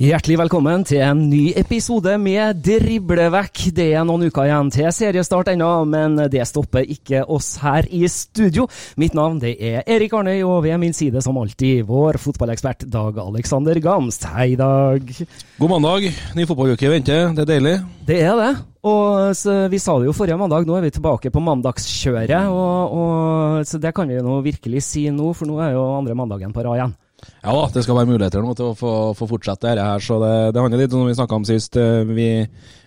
Hjertelig velkommen til en ny episode med Driblevekk. Det er noen uker igjen til seriestart ennå, men det stopper ikke oss her i studio. Mitt navn det er Erik Arnøy, og ved min side som alltid vår fotballekspert Dag Alexander Gamst. Hei, Dag. God mandag. Ny fotballuke venter. Det er deilig. Det er det. Og så, Vi sa det jo forrige mandag, nå er vi tilbake på mandagskjøret. Og, og, så Det kan vi jo virkelig si nå, for nå er jo andre mandagen på rad igjen. Ja da, det skal være muligheter nå til å få, få fortsette dette her. så Det, det handler litt om vi snakka om sist. eh, Vi,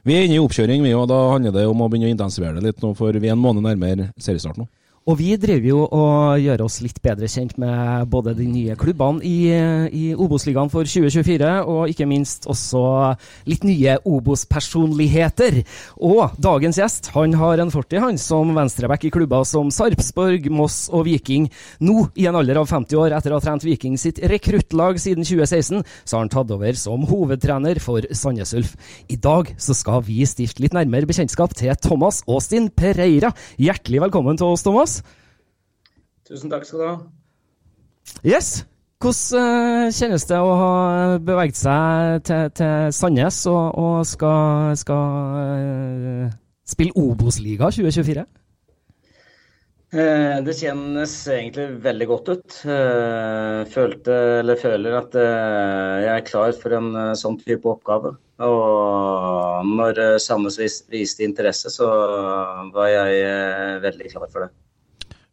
vi er inne i oppkjøring, vi, og da handler det om å begynne å intensivere det litt nå, for vi er en måned nærmere seriestart nå. Og vi driver jo og gjør oss litt bedre kjent med både de nye klubbene i, i Obos-ligaen for 2024, og ikke minst også litt nye Obos-personligheter. Og dagens gjest han har en fortid han som venstreback i klubber som Sarpsborg, Moss og Viking. Nå, i en alder av 50 år, etter å ha trent Viking sitt rekruttlag siden 2016, så har han tatt over som hovedtrener for Sandnes Ulf. I dag så skal vi stifte litt nærmere bekjentskap til Thomas Austin Pereira. Hjertelig velkommen til oss, Thomas. Tusen takk skal du ha. Yes. Hvordan eh, kjennes det å ha beveget seg til, til Sandnes og, og skal, skal eh, spille Obos-liga 2024? Eh, Det kjennes egentlig veldig godt ut. Følte, eller føler at jeg er klar for en sånn type oppgave. Og når Sandnes viste interesse, så var jeg veldig klar for det.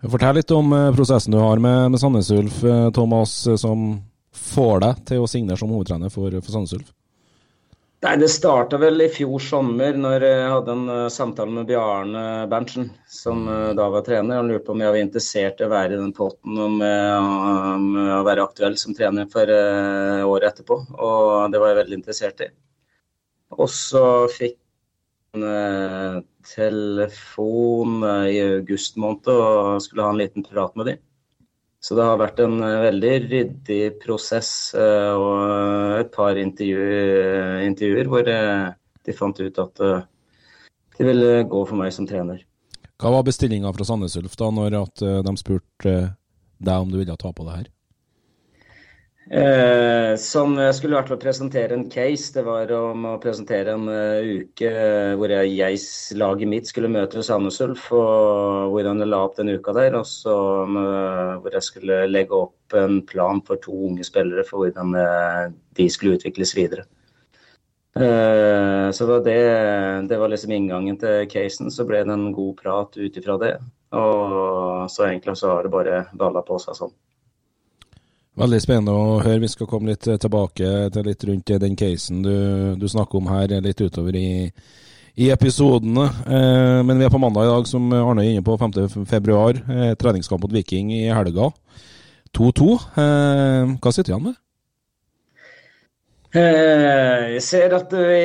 Fortell litt om eh, prosessen du har med, med Sandnes Ulf, eh, Thomas, eh, som får deg til å signere som hovedtrener for, for Sandnes Ulf. Nei, Det starta vel i fjor sommer, når jeg hadde en samtale med Bjarne Berntsen, som da var trener. Han lurte på om jeg var interessert i å være i den potten om, om å være aktuell som trener for året etterpå. Og det var jeg veldig interessert i. Og så fikk eh, telefon eh, i august måned og skulle ha en liten prat med dem. Så det har vært en eh, veldig ryddig prosess eh, og et par intervju, intervjuer hvor de fant ut at de ville gå for meg som trener. Hva var bestillinga fra Sandnes Ulf da, når de spurte deg om du ville ta på det her? Eh, som skulle vært å presentere en case. Det var om å presentere en uh, uke eh, hvor jeg, jeg, laget mitt skulle møte Sandnes Ulf, og hvordan jeg la opp den uka der. Og så uh, hvor jeg skulle legge opp en plan for to unge spillere for hvordan uh, de skulle utvikles videre. Så var, det, det var liksom inngangen til casen. Så ble det en god prat ut ifra det. Og så egentlig så har det bare balla på seg sånn. Veldig spennende å høre. Vi skal komme litt tilbake til litt rundt den casen du, du snakker om her, litt utover i, i episodene. Eh, men vi er på mandag i dag, som Arne er inne på, 5. februar. Eh, treningskamp mot Viking i helga. 2-2. Eh, hva sitter vi igjen med? Eh, jeg ser at vi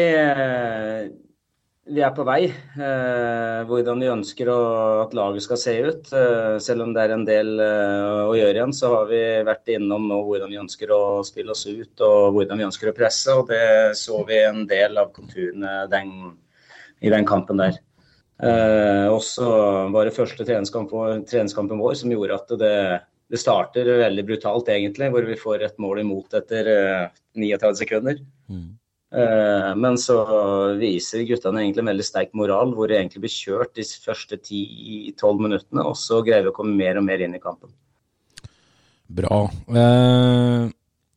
vi er på vei. Eh, hvordan vi ønsker å, at laget skal se ut. Eh, selv om det er en del eh, å gjøre igjen, så har vi vært innom nå hvordan vi ønsker å spille oss ut og hvordan vi ønsker å presse. og Det så vi en del av konturene den, i den kampen der. Eh, også var det første treningskampen, vår som gjorde at det, det, starter veldig brutalt, egentlig. Hvor vi får et mål imot etter 39 eh, sekunder. Mm. Eh, men så viser guttene egentlig en veldig sterk moral, hvor de egentlig blir kjørt de første 10-12 minuttene. Og så greier vi å komme mer og mer inn i kampen. Bra. Eh,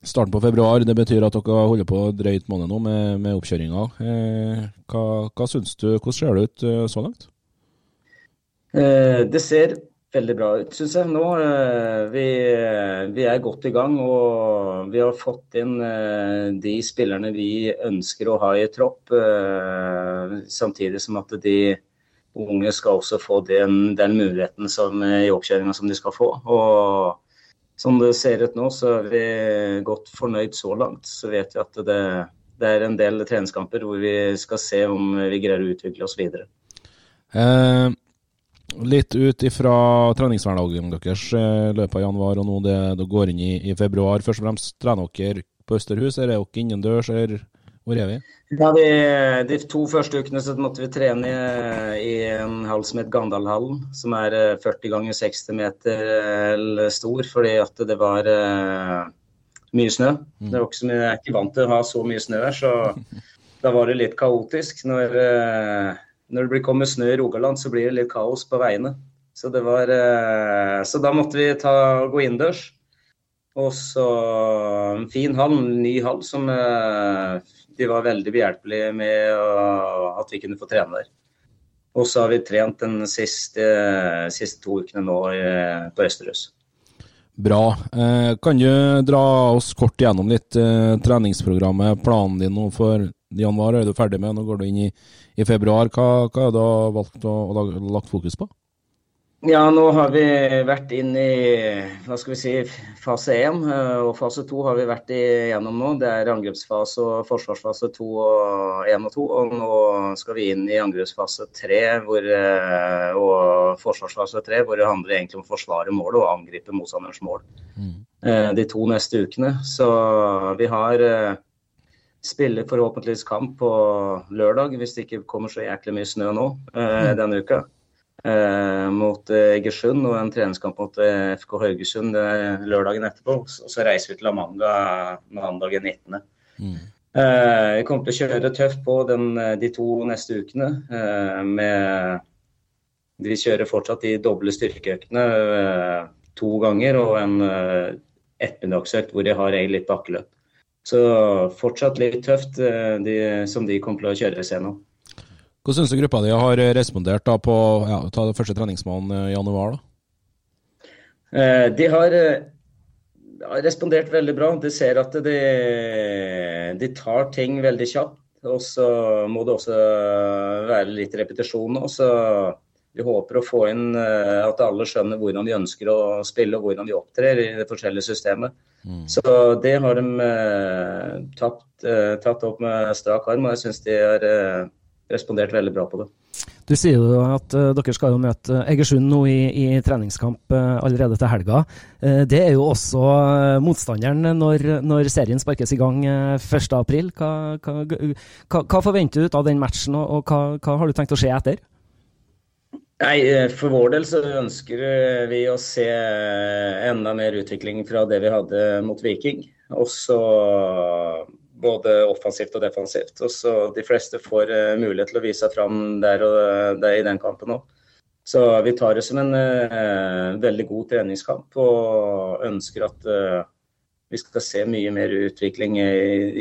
starten på februar, det betyr at dere holder på drøyt måned nå med, med oppkjøringa. Eh, hva, hva syns du, hvordan ser det ut eh, så langt? Eh, det ser veldig bra ut, syns jeg. Nå eh, vi, vi, er godt i gang og vi har fått inn eh, de spillerne vi ønsker å ha i tropp. Eh, samtidig som at de unge skal også få den, den muligheten som, i oppkjøringa som de skal få. Og som det ser ut nå, så er vi godt fornøyd så langt. Så vet vi at det, det er en del treningskamper hvor vi skal se om vi greier å utvikle oss videre. Uh Litt ut ifra treningshverdagen deres i løpet av januar og nå det, det går inn i, i, februar. Først og fremst trener dere på Østerhus, er dere innendørs, eller hvor er vi? Ja, de, de, to første ukene så måtte vi trene i, i en hall som het Gandalhallen, som er 40 eh, ganger 60 meter stor, fordi at det var mye snø. Mm. Det var ikke så mye, jeg er ikke vant til å ha så mye snø her, så da var det litt kaotisk når når det kommer snø i Rogaland, så blir det litt kaos på veiene. Så, var, eh, så da måtte vi ta, gå innendørs. Og så en fin hall, en ny hall, som eh, de var veldig behjelpelige med at vi kunne få trene der. Og så har vi trent den siste, siste to ukene nå på Østerøs. Bra. Eh, kan du dra oss kort gjennom litt treningsprogrammet, planen din nå for januar er du ferdig med, nå går du inn i, i februar. Hva, hva har du valgt å, å lagt fokus på? Ja, nå har vi vært inn i hva skal vi si, fase én. Eh, og fase to har vi vært igjennom nå. Det er angrepsfase og forsvarsfase to og én og to. Og nå skal vi inn i angrepsfase tre eh, og forsvarsfase tre, hvor det handler egentlig om å forsvare målet og angripe motstanderens mål. Mm. Eh, de to neste ukene. Så vi har spiller forhåpentligvis kamp på lørdag, hvis det ikke kommer så jæklig mye snø nå eh, mm. denne uka. Eh, mot eh, Egersund og en treningskamp mot eh, FK Haugesund eh, lørdagen etterpå. Og så reiser vi til La Manga mandagen 19. Mm. Eh, vi kommer til å kjøre tøft på den, de to neste ukene. med Vi kjører fortsatt de doble styrkeøktene to ganger og en ettermiddagsøkt hvor jeg har litt bakkeløp. Så fortsatt litt tøft, eh, de, som de kommer til å kjøre seg nå. Hvordan syns du gruppa di har respondert da på ja, ta det første treningsmåneden i januar? da? Eh, de har, har respondert veldig bra. De ser at de, de tar ting veldig kjapt. Og så må det også være litt repetisjon nå. Så vi håper å få inn at alle skjønner hvordan de ønsker å spille og hvordan de opptrer i det forskjellige systemet. Mm. Så det har de eh, tatt, eh, tatt, opp med strak arm, og jeg syns de har eh, respondert veldig bra på det. Du sier jo at uh, dere skal jo møte Egersund nå i, i treningskamp uh, allerede til helga. Uh, det er jo også motstanderen når, når, serien sparkes i gang 1.4. Hva, hva, hva, hva, forventer du ut av den matchen, og, og hva, har du tenkt å skje etter? Nei, eh, For vår del så ønsker eh, vi å se eh, enda mer utvikling fra det vi hadde mot Viking. Også både offensivt og defensivt. Og De fleste får mulighet til å vise seg fram der og der i den kampen òg. Så vi tar det som en uh, veldig god treningskamp og ønsker at uh, vi skal se mye mer utvikling i,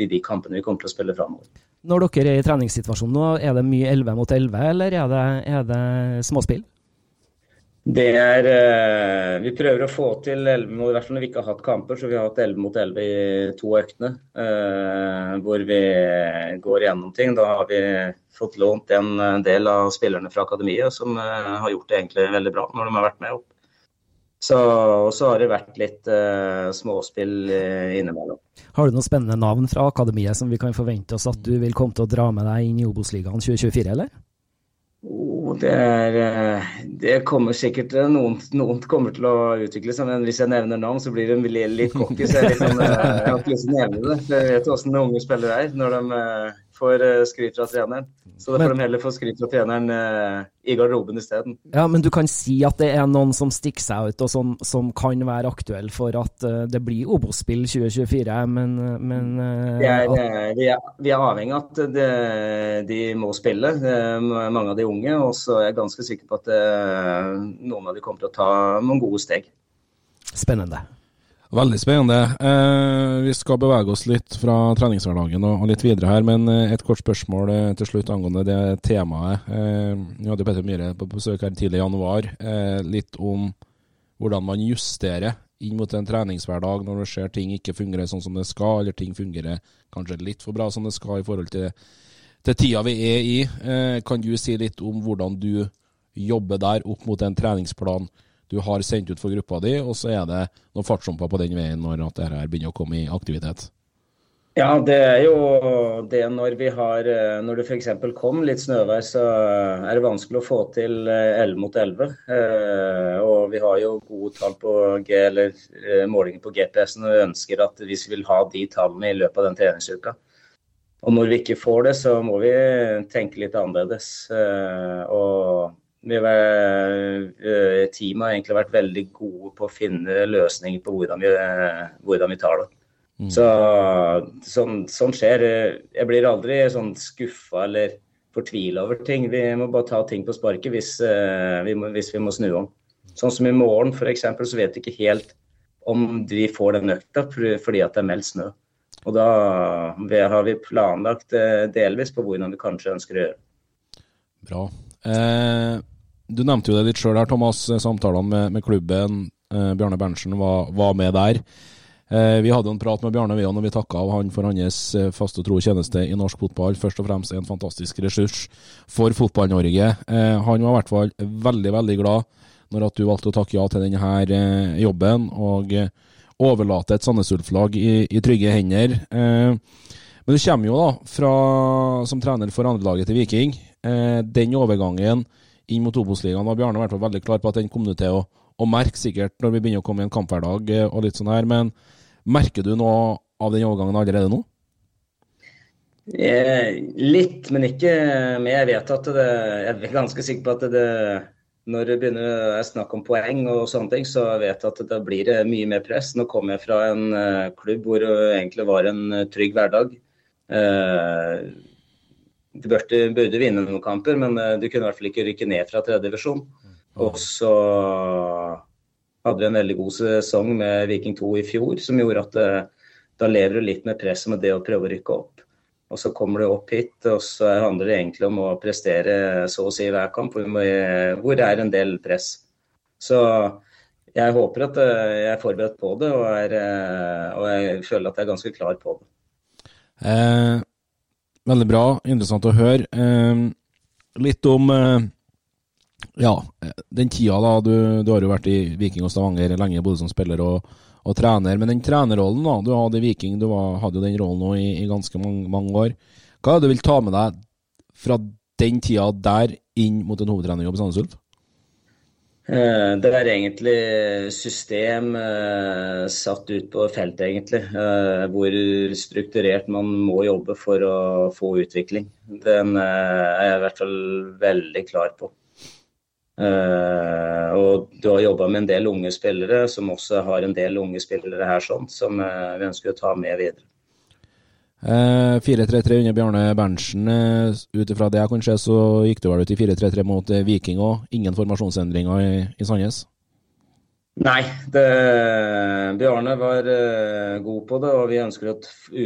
i de kampene vi kommer til å spille framover. Når dere er i treningssituasjonen nå, er det mye 11 mot 11, eller er det, er det småspill? Det er eh, Vi prøver å få til 11 i hvert fall når vi ikke har hatt kamper, så vi har hatt 11 mot 11 i to øktene. Eh, hvor vi går gjennom ting. Da har vi fått lånt en del av spillerne fra akademiet som eh, har gjort det egentlig veldig bra når de har vært med opp. Så, og så har det vært litt uh, småspill uh, innimellom. Har du noen spennende navn fra akademiet som vi kan forvente oss at du vil komme til å dra med deg inn i Obos-ligaen 2024, eller? Oh, det, er, eh, det kommer sikkert eh, noen, noen, kommer til å utvikle seg, men hvis jeg nevner navn, så blir de litt cocky. Så jeg, liksom, jeg har ikke lyst til å nevne det. Jeg vet hvordan unge spillere er når de får skryt fra treneren. Så da får men, de heller få skryt fra treneren i garderoben isteden. Ja, men du kan si at det er noen som stikker seg ut, og som, som kan være aktuell for at det blir Obos-spill 2024, men, men er, at... vi, er, vi, er, avhengig av at det, de må spille, mange av de unge. Og så er jeg ganske sikker på at noen av de kommer til å ta noen gode steg. Spennende. Veldig spennende. Eh, vi skal bevege oss litt fra treningshverdagen og, og litt videre her, men eh, et kort spørsmål eh, til slutt angående det temaet. Eh, vi hadde Petter Myhre på besøk her tidlig i januar. Eh, litt om hvordan man justerer inn mot en treningshverdag når du ser ting ikke fungerer sånn som det skal, eller ting fungerer kanskje litt for bra som det skal i forhold til, til tida vi er i. Eh, kan du si litt om hvordan du jobber der opp mot den treningsplan? du har sendt ut for gruppa di, og så er det noen fartshumper på den veien når at dette begynner å komme i aktivitet? Ja, det er jo det når vi har eh, Når det f.eks. kom litt snøvær, så er det vanskelig å få til 11 eh, mot 11. Eh, og vi har jo gode tall på G, eller målinger på GPS-en og ønsker at hvis vi vil ha de tallene i løpet av den treningsuka. Og når vi ikke får det, så må vi tenke litt annerledes. Og Eh, teamet har egentlig vært veldig gode på å finne løsninger på hvordan vi, hvordan vi tar det. Mm. Så sånn, sånn, skjer. Jeg blir aldri sånn skuffa eller fortvila over ting. Vi må bare ta ting på sparket hvis, vi, må, hvis vi må snu om. Sånn som i morgen f.eks. så vet vi ikke helt om vi får den økta fordi at det er meldt snø. Og da har vi planlagt uh, delvis på hvordan vi kanskje ønsker å gjøre. Bra. Eh, du nevnte jo det litt sjøl her, Thomas. Samtalene med, med klubben. Eh, Bjarne Berntsen var, var, med der. Eh, vi hadde en prat med Bjarne Veon, og vi takka av han for hans eh, faste tro tjeneste i norsk fotball. Først og fremst en fantastisk ressurs for Fotball-Norge. Eh, han var i hvert fall veldig, veldig glad når at du valgte å takke ja til denne eh, jobben, og eh, overlate et Sandnes Ulf-lag i, i, trygge hender. men du kommer jo da fra, som trener for andrelaget til Viking. den overgangen inn mot Obos-ligaen var Bjarne i hvert fall veldig klar på at den kom du til å, å, merke sikkert når vi begynner å komme i en kamphverdag eh, og litt sånn her. Men merker du noe av den overgangen allerede nå? Eh, litt, men ikke Men jeg vet at det Jeg er ganske sikker på at det når det begynner å snakke om poeng og sånne ting, så vet jeg at da blir det mye mer press. Nå kommer jeg fra en uh, klubb hvor det egentlig var en uh, trygg hverdag. Uh, du burde, burde, vinne noen kamper, men du kunne i hvert fall ikke rykke ned fra tredje divisjon. Mm. Og så hadde vi en veldig god sesong med Viking 2 i fjor, som gjorde at da lever du litt med presset med det å prøve å rykke opp. Og så kommer du opp hit, og så handler det egentlig om å prestere så å si hver kamp, hvor, det er en del press. Så jeg håper at uh, jeg er forberedt på det, og, er, og jeg føler at jeg er ganske klar på det. Eh, Veldig bra. Interessant å høre. Eh, litt om eh, ja, den tida da. Du, du, har jo vært i Viking og Stavanger lenge, både som spiller og, og trener. Men den trenerrollen da, du hadde i Viking, du var, hadde jo den rollen nå i, i, ganske mange, mange, år. Hva er det du vil ta med deg fra den tida der inn mot en hovedtrenerjobb i Sandnes Ulf? Eh, det er egentlig system eh, satt ut på feltet, egentlig. Eh, hvor strukturert man må jobbe for å få utvikling. Den er jeg i hvert fall veldig klar på. Og du har jobba med en del unge spillere, som også har en del unge spillere her sånn, som vi ønsker å ta med videre. 4-3-3 eh, under Bjarne Berntsen. Ut ifra det jeg kan se, så gikk du vel ut i 4-3-3 mot Viking òg. Ingen formasjonsendringer i, i Sandnes? Nei, det, Bjarne var uh, god på det, og vi ønsker å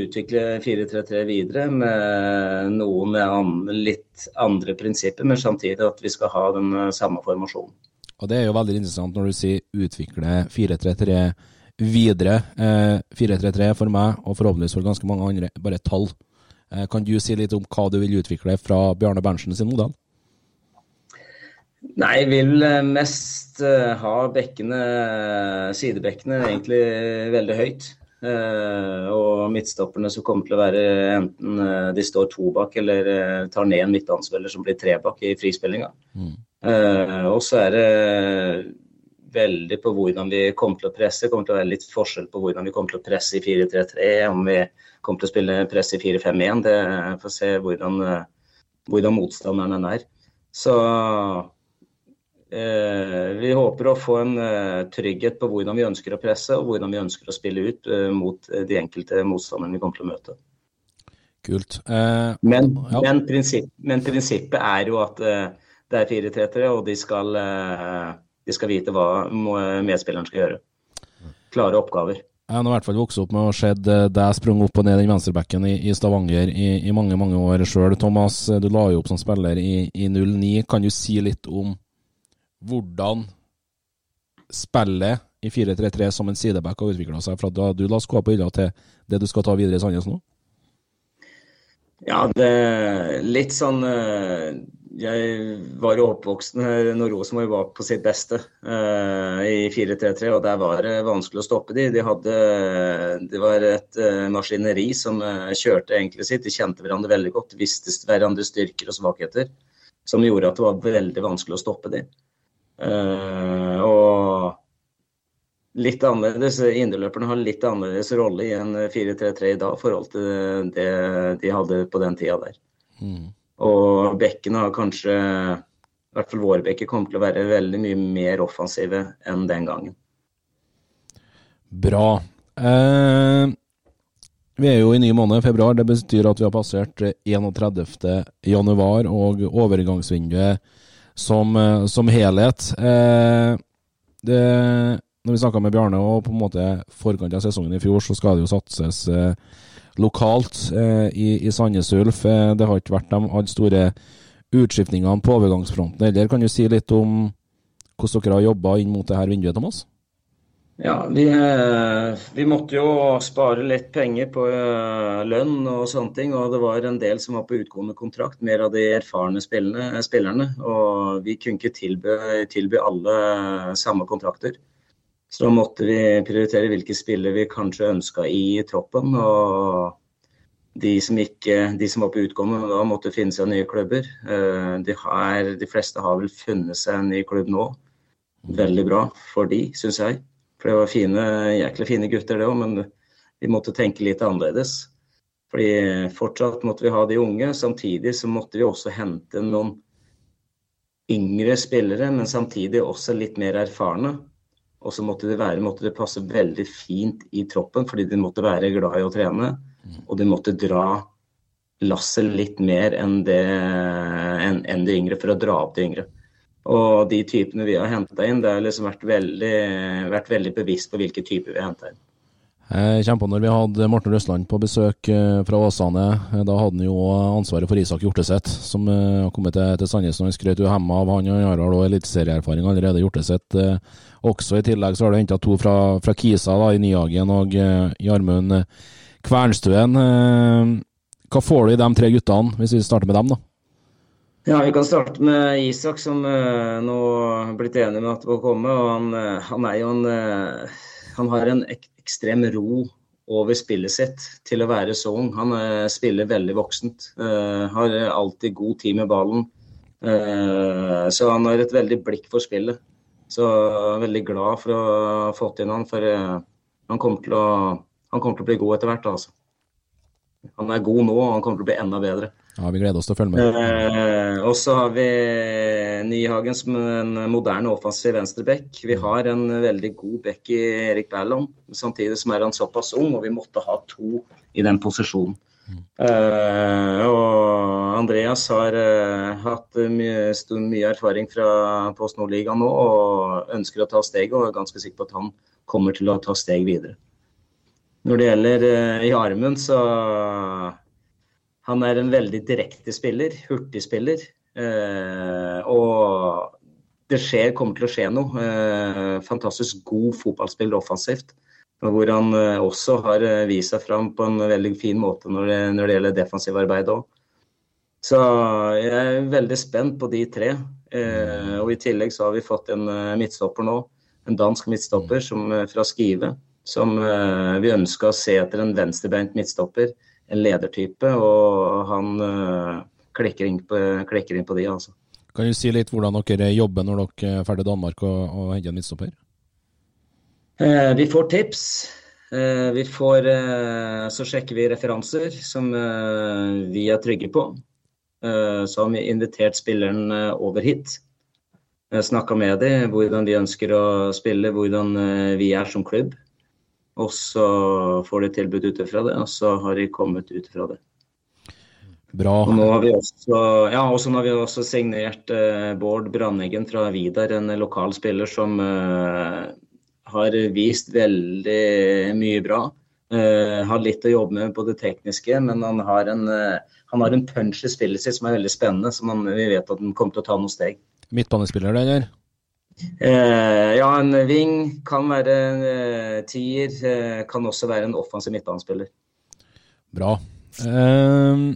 utvikle 4-3-3 videre med noen an, litt andre prinsipper, men samtidig at vi skal ha den uh, samme formasjonen. Og det er jo veldig interessant når du sier utvikle 4-3-3 videre. Eh, 4-3-3 for meg, og forhåpentligvis for ganske mange andre, bare tall. Eh, kan du si litt om hva du vil utvikle fra Bjarne Berntsen sin modell? Nei, vil eh, mest uh, ha bekkene, sidebekkene egentlig veldig høyt. Og midtstopperne som kommer til å være enten de står to bak eller tar ned en midtbanespiller som blir tre bak i frispillinga. Mm. og så er det veldig på hvordan vi kommer til å presse. Det kommer til å være litt forskjell på hvordan vi kommer til å presse i 4-3-3, om vi kommer til å spille press i 4-5-1. Det får se hvordan, hvordan motstanderen er. Så Eh, vi håper å få en eh, trygghet på hvordan vi ønsker å presse og hvordan vi ønsker å spille ut eh, mot de enkelte motstanderne vi kommer til å møte. Kult. Eh, men, ja. men, prinsipp, men, prinsippet er jo at det er fire tretere, og de skal, de skal vite hva medspilleren skal gjøre. Klare oppgaver. Jeg har i hvert fall vokst opp med å se deg sprunget opp og ned den venstrebacken i, i Stavanger i, i, mange mange år sjøl. Thomas, du la jo opp som spiller i, i 09. Kan du si litt om hvordan spillet i 4-3-3 som en sideback har utvikla seg fra da du la skoa på hylla til det du skal ta videre i Sandnes nå? Ja, det er litt sånn eh, Jeg var jo oppvoksen når Rosenborg var på sitt beste uh, i 4-3-3, og der var det vanskelig å stoppe de. De hadde Det var et uh, maskineri som kjørte egentlig sitt. De kjente hverandre veldig godt, visste hverandres styrker og svakheter, som gjorde at det var veldig vanskelig å stoppe de. Uh, og litt annerledes. Indreløperne har litt annerledes rolle i en 4-3-3 i dag i forhold til det de hadde på den tida der. Mm. Og bekkene har kanskje, i hvert fall våre bekker, kommer til å være veldig mye mer offensive enn den gangen. Bra. Eh, vi er jo i ny måned, februar. Det betyr at vi har passert 31. januar, og overgangsvinduet som, eh, som helhet. Eh, det, når vi snakka med Bjarne og på en måte forkant av sesongen i fjor, så skal det jo satses eh, lokalt eh, i, i Sandnes Ulf. Eh, det har ikke vært de alle store utskiftningene på overgangsfronten heller. Kan du si litt om hvordan dere har jobba inn mot dette vinduet, Thomas? Ja, vi, eh, vi, måtte jo spare litt penger på eh, lønn og sånne ting. Og det var en del som var på utgående kontrakt, mer av de erfarne spillerne. og vi kunne ikke tilby, tilby, alle samme kontrakter. Så da måtte vi prioritere hvilke spillere vi kanskje ønska i troppen. Og de som, ikke, de som var på utgående, da måtte finne seg nye klubber. Eh, de, har, de fleste har vel funnet seg en ny klubb nå. Veldig bra for de, syns jeg. For det var fine, jæklig fine gutter, det òg, men vi måtte tenke litt annerledes. Fordi fortsatt måtte vi ha de unge, samtidig så måtte vi også hente noen yngre spillere, men samtidig også litt mer erfarne. Og så måtte det, være, måtte det passe veldig fint i troppen, fordi de måtte være glad i å trene. Og de måtte dra lasset litt mer enn, det, enn, enn de yngre, for å dra opp de yngre. Og de typene vi har henta inn, det har liksom vært veldig, vært veldig bevisst på hvilke typer vi har henta inn. Jeg kommer på når vi hadde Morten Røsland på besøk eh, fra Åsane. Eh, da hadde han jo ansvaret for Isak Hjorteseth, som eh, har kommet til, til Sandnes. Han skrøt uhemma av han. Han har da eliteserieerfaring allerede, Hjorteseth. Også i tillegg så har du henta to fra, fra, Kisa da, i Nyhagen og Gjermund Kvernstuen. Hva får du i de tre guttene, hvis vi starter med dem, da? Ja, Vi kan starte med Isak, som uh, nå har blitt enig med at det må komme. og Han, uh, han jo en uh, Han har en ek ekstrem ro over spillet sitt til å være så ung. Han spiller veldig voksent. har alltid god tid med ballen. så han har et veldig blikk for spillet. Så jeg er veldig glad for å ha fått inn han, for han kommer, å, han, kommer til å, bli god etter hvert. altså. Han er god nå, og han kommer til å bli enda bedre. Ja, Vi gleder oss til å følge med. Eh, og så har vi Nyhagen som en moderne offensiv venstreback. Vi har en veldig god back i Erik Berland, samtidig som er han såpass ung, og vi måtte ha to i den posisjonen. Mm. Eh, og Andreas har uh, hatt mye, mye, erfaring fra Post Nord-ligaen nå og ønsker å ta steget, og er ganske sikker på at han kommer til å ta steg videre. Når det gjelder uh, armen, så han er en veldig direkte spiller, hurtig spiller. Eh, og det skjer, kommer til å skje noe. Eh, fantastisk god fotballspiller offensivt. Hvor han eh, også har eh, vist seg fram på en veldig fin måte når det, når det gjelder defensiv arbeid òg. Så jeg er veldig spent på de tre. Eh, og I tillegg så har vi fått en eh, midtstopper nå, en dansk midtstopper som, fra Skive. Som vi ønska å se etter en venstrebeint midtstopper, en ledertype. Og han klikker inn, på, klikker inn på de, altså. Kan du si litt hvordan dere jobber når dere er ferdig i Danmark og, og henter en midtstopper? Eh, vi får tips. Eh, vi får, eh, så sjekker vi referanser som eh, vi er trygge på. Eh, så har vi invitert spilleren eh, over hit. Snakka med dem hvordan de ønsker å spille, hvordan vi er som klubb. Og så får de tilbud ut ifra det, og så har de kommet ut ifra det. Bra. Og nå har vi også, ja, har vi også signert eh, Bård Brandeggen fra Vidar, en lokal spiller som eh, har vist veldig mye bra. Eh, har litt å jobbe med på det tekniske, men han har en, han har en punch i spillet sitt som er veldig spennende, som han, vi vet at han kommer til å ta noen steg. Midtbanespiller, det, eller? Ja, en wing kan være en tier. kan også være en offensiv midtbanespiller. Bra. Uh,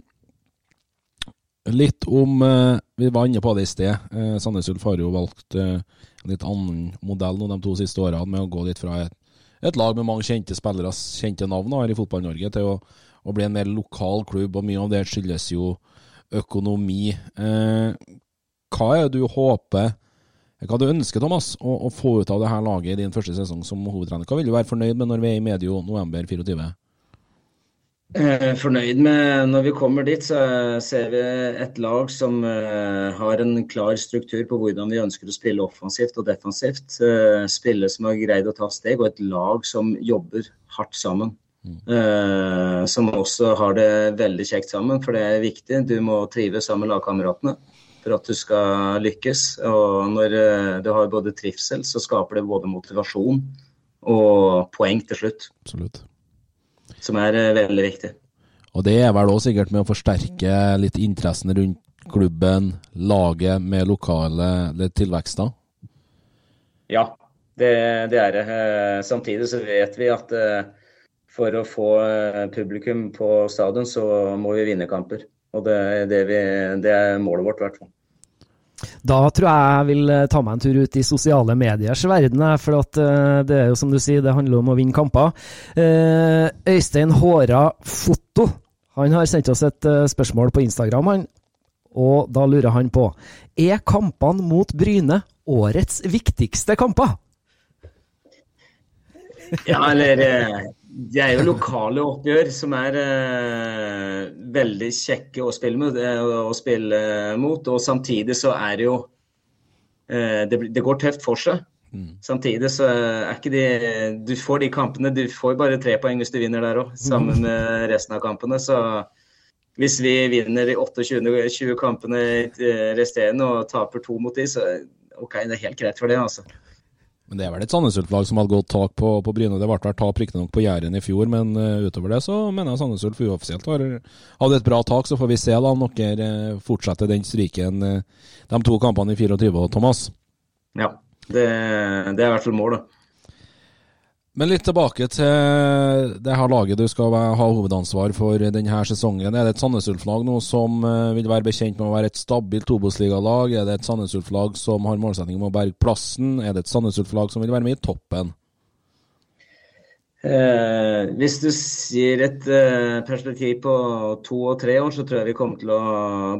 Litt om eh, Vi var inne på det i sted. Eh, Sandnes Ulf har jo valgt eh, en litt annen modell noen de to siste årene, med å gå litt fra et, et lag med mange kjente spillere, kjente navn her i Fotball-Norge, til å, å, bli en mer lokal klubb. og Mye av det skyldes jo økonomi. hva er det du håper hva du ønsker Thomas, å, å få ut av det her laget i din første sesong som hovedtrener? Hva vil du være fornøyd med når vi er i medio november 24? Eh, fornøyd med Når vi kommer dit, så ser vi et lag som eh, har en klar struktur på hvordan vi ønsker å spille offensivt og defensivt. Eh, spille som har greid å ta steg, og et lag som jobber hardt sammen. Mm. Som også har det veldig kjekt sammen, for det er viktig. Du må trives sammen med lagkameratene for at du skal lykkes. Og når du har både trivsel, så skaper det både motivasjon og poeng til slutt. Absolutt som er eh, veldig viktig. Og det er vel òg sikkert med å forsterke litt interessen rundt klubben, laget, med lokale tilvekster? Ja, det, det, er det. Eh, samtidig så vet vi at eh, for å få publikum på stadion, så må vi vinne kamper. Og det, det, vi, det er målet vårt, i hvert fall. Da tror jeg jeg vil eh, ta meg en tur ut i sosiale mediers verden. For at eh, det er jo som du sier, det handler om å vinne kamper. Eh, Øystein Håra Foto han har sendt oss et spørsmål på Instagram. han, Og da lurer han på Er kampene mot Bryne årets viktigste kamper? Ja, eller det er jo lokale oppgjør som er eh, veldig kjekke å spille, med, eh, å spille, mot. Og samtidig så er det jo eh, det, det, går tøft for seg. Mm. Samtidig så er ikke de Du får de kampene Du får bare tre poeng hvis du vinner der òg, sammen mm. med resten av kampene. Så hvis vi vinner de 28-20 kampene eh, resterende og taper to mot de, så OK, det er helt greit for det, altså. Men det er vel et Sandnes Ulf-lag som hadde godt tak på, på Bryne. Det ble vel tap riktignok på Jæren i fjor, men uh, utover det så mener jeg Sandnes Ulf uoffisielt har hatt et bra tak. Så får vi se da om dere uh, fortsetter den stryken uh, de to kampene i 24, Thomas. Ja, det, det er i hvert fall målet. Men litt tilbake til det her laget du skal ha hovedansvar for denne sesongen. Er det et Sandnes Ulf-lag nå som eh, vil være bekjent med å være et stabilt Obos-ligalag? Er det et Sandnes Ulf-lag som har målsetting om å berge plassen? Er det et Sandnes Ulf-lag som vil være med i toppen? Eh, hvis du sier et eh, perspektiv på to og tre år, så tror jeg vi kommer til å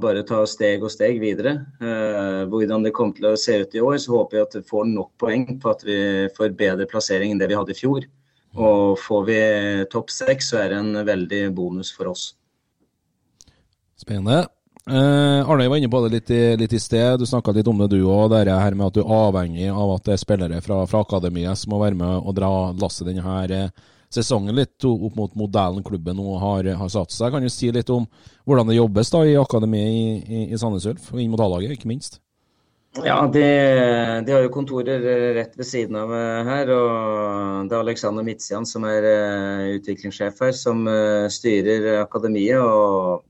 bare ta steg og steg videre. Eh, hvordan det kommer til å se ut i år, så håper jeg at vi får nok poeng på at vi får bedre plassering enn det vi hadde i fjor. Og får vi topp seks, så er det en veldig bonus for oss. Spennende. Eh, Arne var inne på det litt i, litt i sted. Du snakka litt om det du òg. Det her med at du er avhengig av at det er spillere fra, fra akademiet som må være med og dra lasset denne her, eh, sesongen litt opp mot modellen klubben nå har, har satt seg. Kan du si litt om hvordan det jobbes da i akademiet i, i, i Sandnes Ulf, og inn mot A-laget, ikke minst? Ja, de, de, har jo kontorer rett ved siden av eh, her. og Det er Alexander Midtsian som er uh, utviklingssjef her, som uh, styrer akademiet. og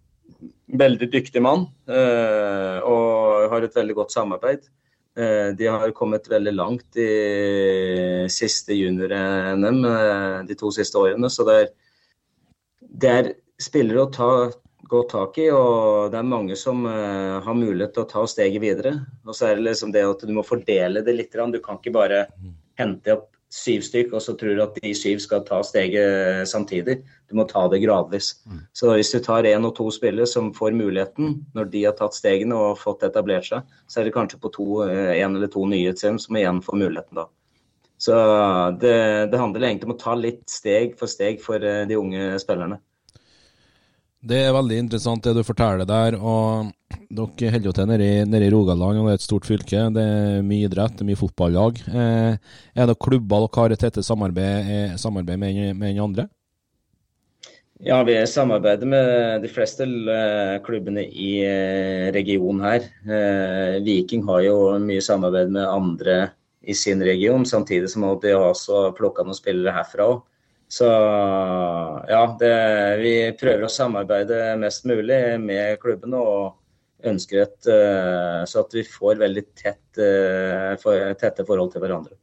veldig dyktig mann uh, og har et veldig godt samarbeid. Eh, de har kommet veldig langt i siste junior-NM de to siste årene. Så det er, det er spillere å ta godt tak i, og det er mange som har mulighet til å ta steget videre. Og så er det liksom det at du må fordele det litt. Du kan ikke bare hente opp syv stykk, og så tror du at de syv skal ta steget samtidig. Du må ta det gradvis. Mm. Så hvis du tar én og to spillere som får muligheten når de har tatt stegene og fått etablert seg, så er det kanskje på én eh, eller to nye som igjen får muligheten da. Så det, det handler egentlig om å ta litt steg for steg for eh, de unge spillerne. Det er veldig interessant det du forteller der. og Dere holder jo til nede i, Rogaland, og det er et stort fylke. Det er mye idrett, det er mye fotballag. Eh, er det klubber dere har et tette samarbeid, eh, samarbeid med, med den andre? Ja, vi samarbeider med de fleste eh, klubbene i eh, regionen her. Viking har jo mye samarbeid med andre i sin region, samtidig som de har også plukka noen spillere herfra òg. Så ja, det, vi prøver å samarbeide mest mulig med klubbene og ønsker et uh, så at vi får veldig tett, for, tette forhold til hverandre.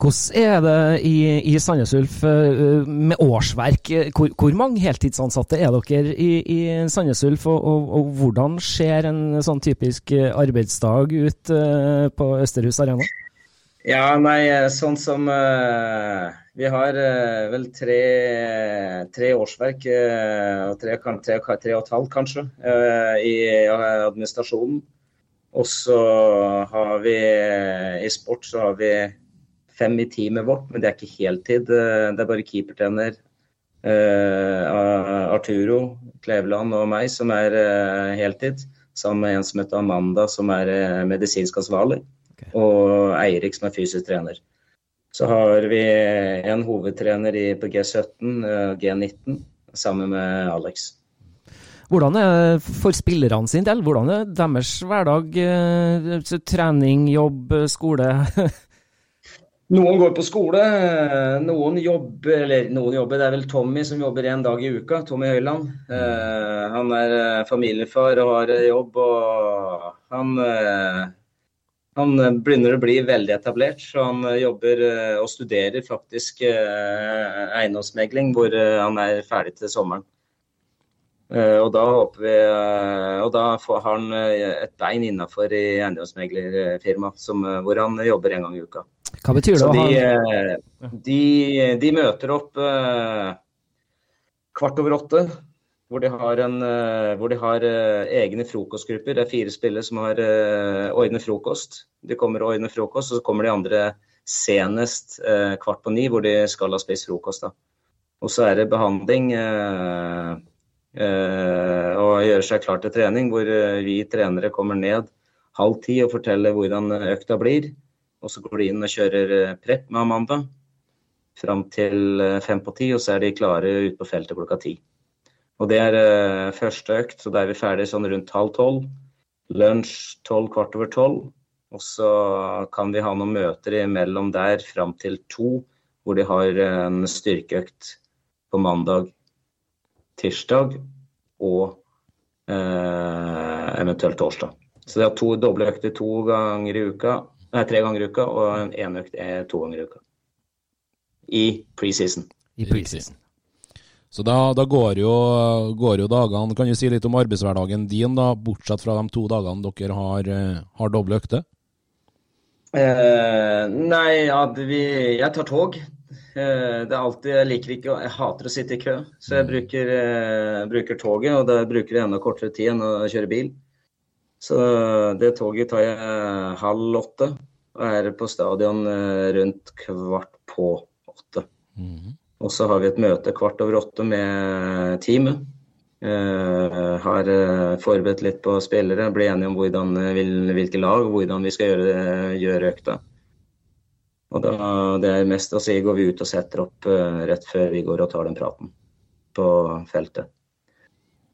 Hvordan er det i, i Sandnes Ulf uh, med årsverk? Hvor, hvor, mange heltidsansatte er dere i, i Sandnes Ulf, og, og, og, hvordan ser en sånn typisk arbeidsdag ut på Østerhus Arena? Ja, nei, sånn som uh, Vi har uh, vel tre, tre årsverk, uh, tre, tre, tre, og et halvt kanskje, i administrasjonen. Og så har vi i sport så har vi fem i teamet vårt, men det er ikke heltid. det er bare keepertrener Arturo Kleveland og meg som er heltid, sammen med en som heter Amanda, som er medisinsk ansvarlig og Eirik som er fysisk trener. Så har vi en hovedtrener i, på G17, G19, sammen med Alex. Hvordan er for spillerne sin del? Hvordan er deres hverdag? Eh, trening, jobb, skole? Noen går på skole, noen jobber Eller noen jobber, det er vel Tommy som jobber én dag i uka. Tommy Høiland. Uh, han er eh, familiefar og har jobb, og han uh, han eh, begynner å bli veldig etablert, så han eh, jobber eh, og studerer faktisk eiendomsmegling, hvor han er ferdig til sommeren. Og da vi Og da får han et bein innafor i eiendomsmeglerfirmaet, hvor han jobber en gang i uka. Hva betyr det? Så de, de, de møter opp kvart over åtte hvor de har, en, eh, hvor de har uh, egne frokostgrupper. Det er fire spillere som har uh, ordnet frokost. De kommer og ordner frokost, og så kommer de andre senest kvart på ni, hvor de skal ha spist frokost. da. Og så er det behandling og gjøre seg klar til trening, hvor vi trenere kommer ned halv ti og forteller hvordan økta blir. Og så går de inn og kjører prep med Amanda fram til fem på ti, og så er de klare ute på feltet klokka ti. Og det er uh, første økt, så da er vi ferdig sånn rundt halv tolv. Lunsj tolv, kvart over tolv. Og så kan vi ha noen møter imellom der fram til to, hvor de har en styrkeøkt på mandag, tirsdag og eh, eventuelt torsdag. Så de har to doble økter to ganger i uka, nei, tre ganger i uka, og en økt er to ganger i uka. I preseason. I preseason. Så da, da går, jo, går, jo, dagene Kan du si litt om arbeidshverdagen din, da, bortsett fra de to dagene dere har, eh, har doble økter? Eh, nei, ja, vi, jeg tar tog. Eh, det er alltid, Jeg liker ikke, jeg hater å sitte i kø, så jeg mm. bruker, eh, bruker toget. Og da bruker jeg enda kortere tid enn å kjøre bil. Så det toget tar jeg halv åtte, og er på stadion eh, rundt kvart på åtte. Mm. Og så har vi et møte kvart over åtte med teamet. Uh, har uh, forberedt litt på spillere, blir enige om hvordan, uh, hvilke lag og hvordan vi skal gjøre, gjøre økta. Og da, det er mest å si går vi ut og setter opp rett før vi går og tar den praten på feltet.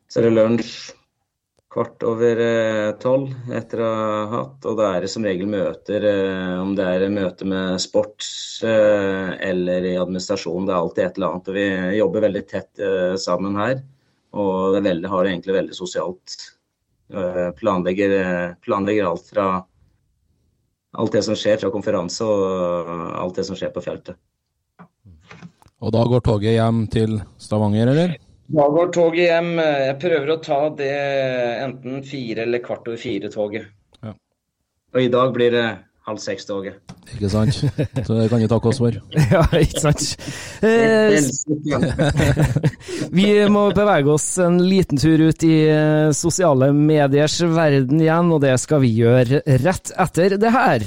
Så det er det lunsj kvart over eh, tolv etter å ha hatt. Og da er det som regel møter, eh, om det er møte med sport eh, eller i administrasjon. Det er alltid et eller annet. Og vi jobber veldig tett sammen her. Og det veldig, har det egentlig veldig sosialt. Planlegger, planlegger alt fra alt det som skjer fra konferanse og alt det som skjer på feltet. Og da går toget hjem til Stavanger, eller? Da går toget hjem. Jeg prøver å ta det enten fire eller kvart over fire-toget. Ja. Og i dag blir det halv seks-toget. Ikke sant? Så det kan jo takke oss for. ja, ikke sant. Eh, vi må bevege oss en liten tur ut i eh, sosiale mediers verden igjen, og det skal vi gjøre rett etter det her.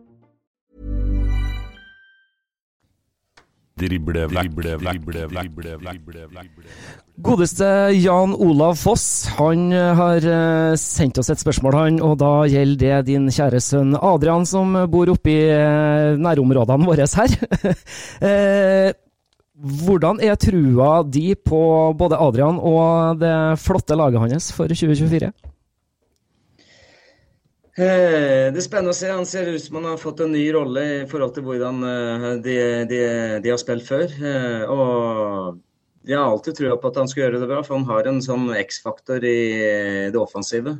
Drible vekk, drible vekk, drible vekk. Godeste Jan Olav Foss, han eh, har eh, sendt oss et spørsmål, han, og da gjelder det din kjære sønn Adrian, som bor oppe i eh, nærområdene våre her. Hvordan er trua di på både Adrian og det flotte laget hans for 2024? Eh, Det er spennende å se. Han ser ut som han har fått en ny rolle i forhold til hvordan eh, de, de, de har spilt før. Eh, Og jeg har alltid trua på at han skal gjøre det bra, for han har en sånn X-faktor i det offensive.